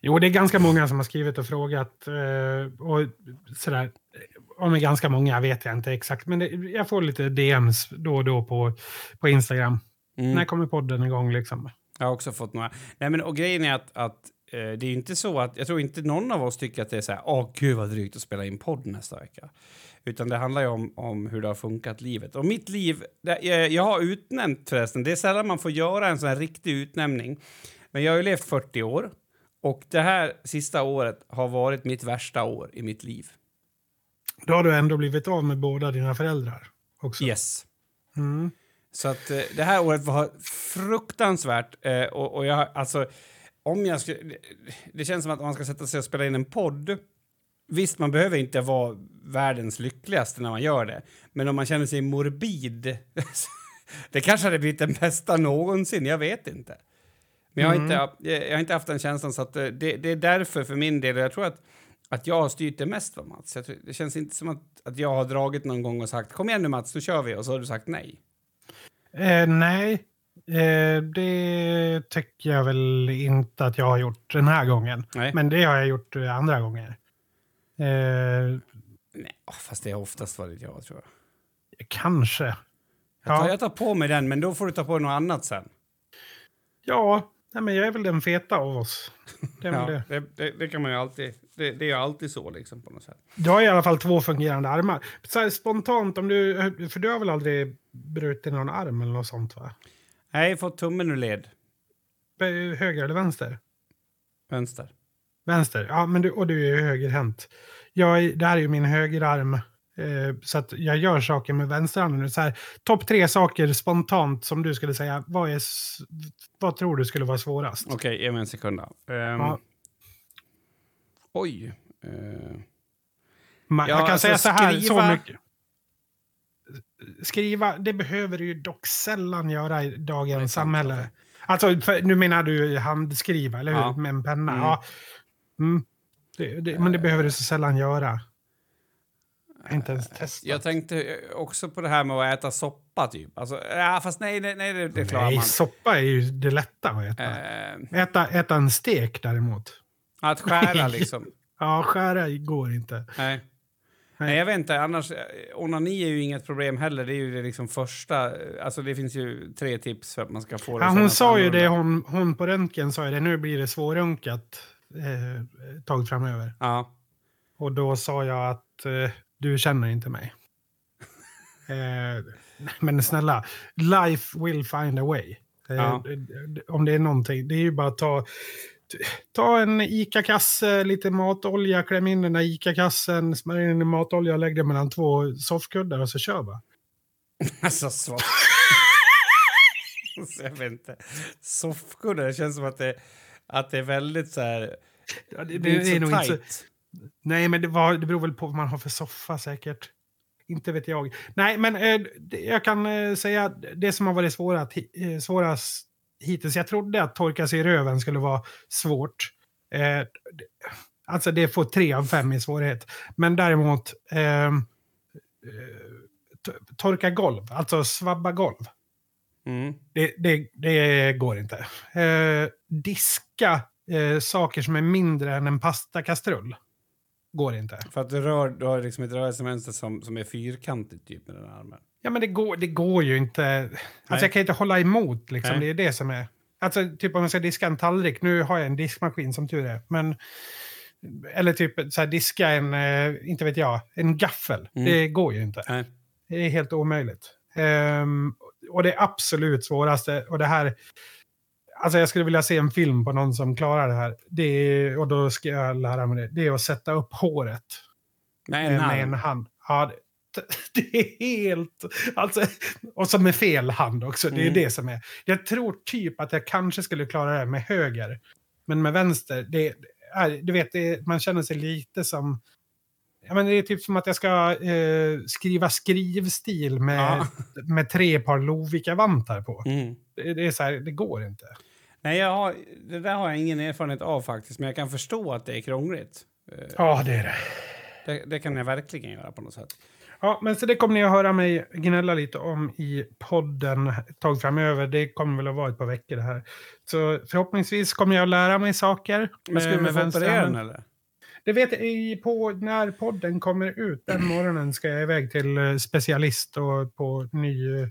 Jo, det är ganska många som har skrivit och frågat. eh, Och sådär. Om ganska många vet jag inte exakt. Men det, jag får lite DMs då och då på, på Instagram. Mm. När kommer podden igång liksom? Jag har också fått några. Nej, men och grejen är att, att eh, det är inte så att jag tror inte någon av oss tycker att det är så här. Åh, gud vad drygt att spela in podd nästa vecka. Utan det handlar ju om, om hur det har funkat livet. Och mitt liv, det, jag, jag har utnämnt förresten. Det är sällan man får göra en sån här riktig utnämning. Men jag har ju levt 40 år och det här sista året har varit mitt värsta år i mitt liv. Då har du ändå blivit av med båda dina föräldrar. Också. Yes. Mm. Så att eh, det här året var fruktansvärt. Eh, och, och jag, alltså, om jag skulle, det, känns som att om man ska sätta sig och spela in en podd Visst, man behöver inte vara världens lyckligaste när man gör det. Men om man känner sig morbid... det kanske hade blivit den bästa någonsin, jag vet inte. Men jag har, Mm. inte, jag har inte haft den känslan, så att eh, det, det är därför för min del. och Jag tror att, att jag har styrt det mest, va, Mats. Tror, det känns inte som att, att jag har dragit någon gång och sagt kom igen nu Mats, nu kör vi. Och så har du sagt nej. Eh, nej, eh, det tycker jag väl inte att jag har gjort den här gången. Nej. Men det har jag gjort eh, andra gånger. Eh, nej. Fast det har oftast varit jag, tror jag. kanske. Jag tar, Ja. jag tar på mig den, men då får du ta på dig något annat sen. Ja, nej, men jag är väl den feta av oss. Det Ja, det. det, det, det kan man ju alltid... Det, det är ju alltid så, liksom, på något sätt. Du har i alla fall två fungerande armar. Så här, spontant, om du, för du har väl aldrig brutit någon arm eller något sånt va? Nej, fått tummen ur led. Höger eller vänster? Vänster. Vänster, ja, men du, och du är ju högerhänt. Jag, det här är ju min högerarm. Eh, så att jag gör saker med vänsterarmen nu. Så här, Topp tre saker spontant som du skulle säga. Vad, är, vad tror du skulle vara svårast? Okej, ge mig en sekund. då. Ehm, Ja. Oj. Eh, Man, Ja, jag kan alltså säga så här, så skriva- mycket. Skriva, det behöver du ju dock sällan göra i dagens samhälle. Alltså, för, nu menar du handskriva, eller hur? Ja. Med en penna. Mm. Ja. Mm. Det, det, men det behöver du så sällan göra. Inte ens testat. jag tänkte eh, också på det här med att äta soppa, typ. Alltså, ja, fast nej, nej, nej det, det klarar Nej, man. soppa är ju det lätta att äta. Eh, Äta, äta en stek däremot. att skära, liksom. Ja, skära går inte. Nej. Nej, jag vet inte. Annars, eh, onani är ju inget problem heller. Det är ju det liksom första... Alltså det finns ju tre tips för att man ska få det Ja, hon sa ju det, hon, hon på röntgen sa ju det, nu blir det svårrunkat eh, tag framöver. Ja. Och då sa jag att eh, du känner inte mig. eh, men snälla, life will find a way. Eh, Ja. Om det är någonting, det är ju bara att ta, ta en ICA-kasse, lite matolja, kläm in den där ICA-kassen, smörj in i matolja lägg det mellan två soffkuddar och så kör bara. Alltså, så... jag vet inte. Soffkuddar, det känns som att det, att det är väldigt så här... Ja, Det, är inte så. Nej, men det, var, det beror väl på vad man har för soffa säkert. Inte vet jag. Nej, men eh, det, jag kan eh, säga det som har varit svårat, eh, svårast hittills. Jag trodde att torka sig i röven skulle vara svårt. Eh, alltså det får tre av fem i svårighet. Men däremot ehm, eh, torka golv, alltså svabba golv. Mm. Det, det, det går inte. Eh, diska eh, saker som är mindre än en pastakastrull. Går inte. För att du, rör, du har liksom ett rörelsemönster som, som är fyrkantigt typ med den armen. Ja, men det går, det går ju inte. Alltså Nej. jag kan inte hålla emot liksom. Nej. Det är det som är. Alltså typ om jag ska diska en tallrik. Nu har jag en diskmaskin som tur är. Men, eller typ så här, diska en, eh, inte vet jag, en gaffel. Mm. Det går ju inte. Nej. Det är helt omöjligt. Ehm, och det absolut svåraste, och det här... Alltså jag skulle vilja se en film på någon som klarar det här. Det är, och då ska jag lära mig det. Det är att sätta upp håret Med eh, en med en hand. Ja, det, det är helt... Alltså, och så med fel hand också. Det är Mm. det som är... Jag tror typ att jag kanske skulle klara det med höger. Men med vänster, det är, du vet, det, man känner sig lite som... Ja, men det är typ som att jag ska eh, skriva skrivstil med, Ja. med tre par Lovikka-vantar på. Mm. Det, det är så här, det går inte. Nej, jag har, det där har jag ingen erfarenhet av faktiskt, men jag kan förstå att det är krångligt. Eh, Ja, det är det. Det, det kan jag verkligen göra på något sätt. Ja, men så det kommer ni att höra mig gnälla lite om i podden ett tag framöver. Det kommer väl att vara ett par veckor det här. Så förhoppningsvis kommer jag att lära mig saker. Men skulle eh, vi få operera den eller? Det vet jag på när podden kommer ut. Den morgonen ska jag iväg till eh, specialist och på ny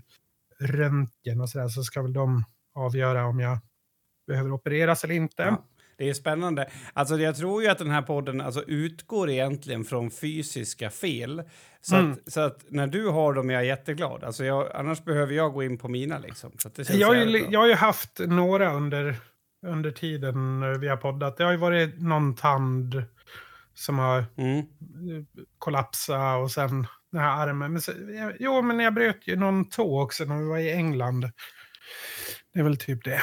röntgen och sådär. Så ska väl de avgöra om jag behöver opereras eller inte. Ja. Det är spännande. Alltså, jag tror ju att den här podden alltså, utgår egentligen från fysiska fel. Så, Mm. att, så att när du har dem är jag jätteglad. Alltså, jag, annars behöver jag gå in på mina. Liksom, så det känns Jag har, jag har ju haft några under, under tiden eh, vi har poddat. Det har ju varit någon tand som har Mm. kollapsat och sen den här armen. Men så, jo, men jag bröt ju någon tå också när vi var i England. Det är väl typ det.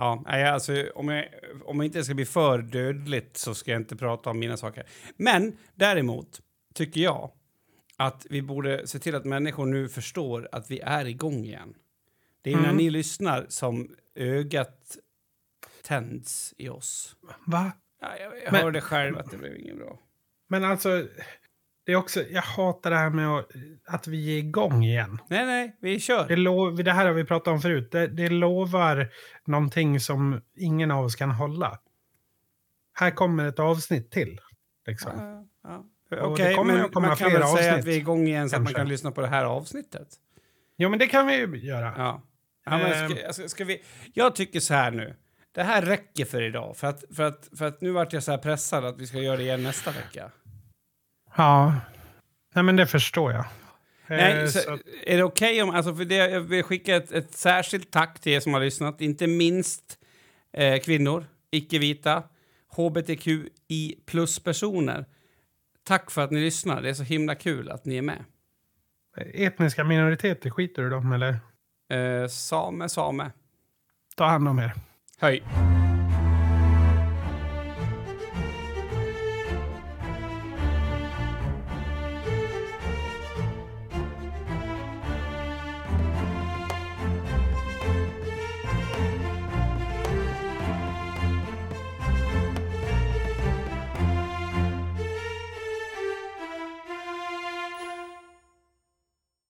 Ja, nej, alltså, om, jag, om jag inte ska bli för dödligt så ska jag inte prata om mina saker. Men däremot tycker jag att vi borde se till att människor nu förstår att vi är igång igen. Det är när Mm. ni lyssnar som ögat tänds i oss. Va? Ja, jag jag Men- hörde själv att det blev inget bra. Men alltså, det är också, jag hatar det här med att, att vi är igång igen. Nej, nej, vi kör. Det, lov, det här har vi pratat om förut. Det, det lovar någonting som ingen av oss kan hålla. Här kommer ett avsnitt till. Liksom. Ja, ja. Okej, det kommer men man kan väl säga avsnitt, att vi är igång igen så att man kanske. kan lyssna på det här avsnittet. Jo, men det kan vi ju göra. Ja. ja men Ehm. ska, ska vi, jag tycker så här nu. Det här räcker för idag. För att, för att, för att nu vart jag så här pressad att vi ska göra det igen nästa vecka. Ja. Nej, men det förstår jag. Nej, Eh, så, är det okej om... Alltså för det, jag vill skicka ett, ett särskilt tack till er som har lyssnat. Inte minst eh, kvinnor, icke-vita, hbtqi plus-personer. Tack för att ni lyssnar. Det är så himla kul att ni är med. Etniska minoriteter, skiter du dem eller? Eh, same, same. Ta hand om er. Höj.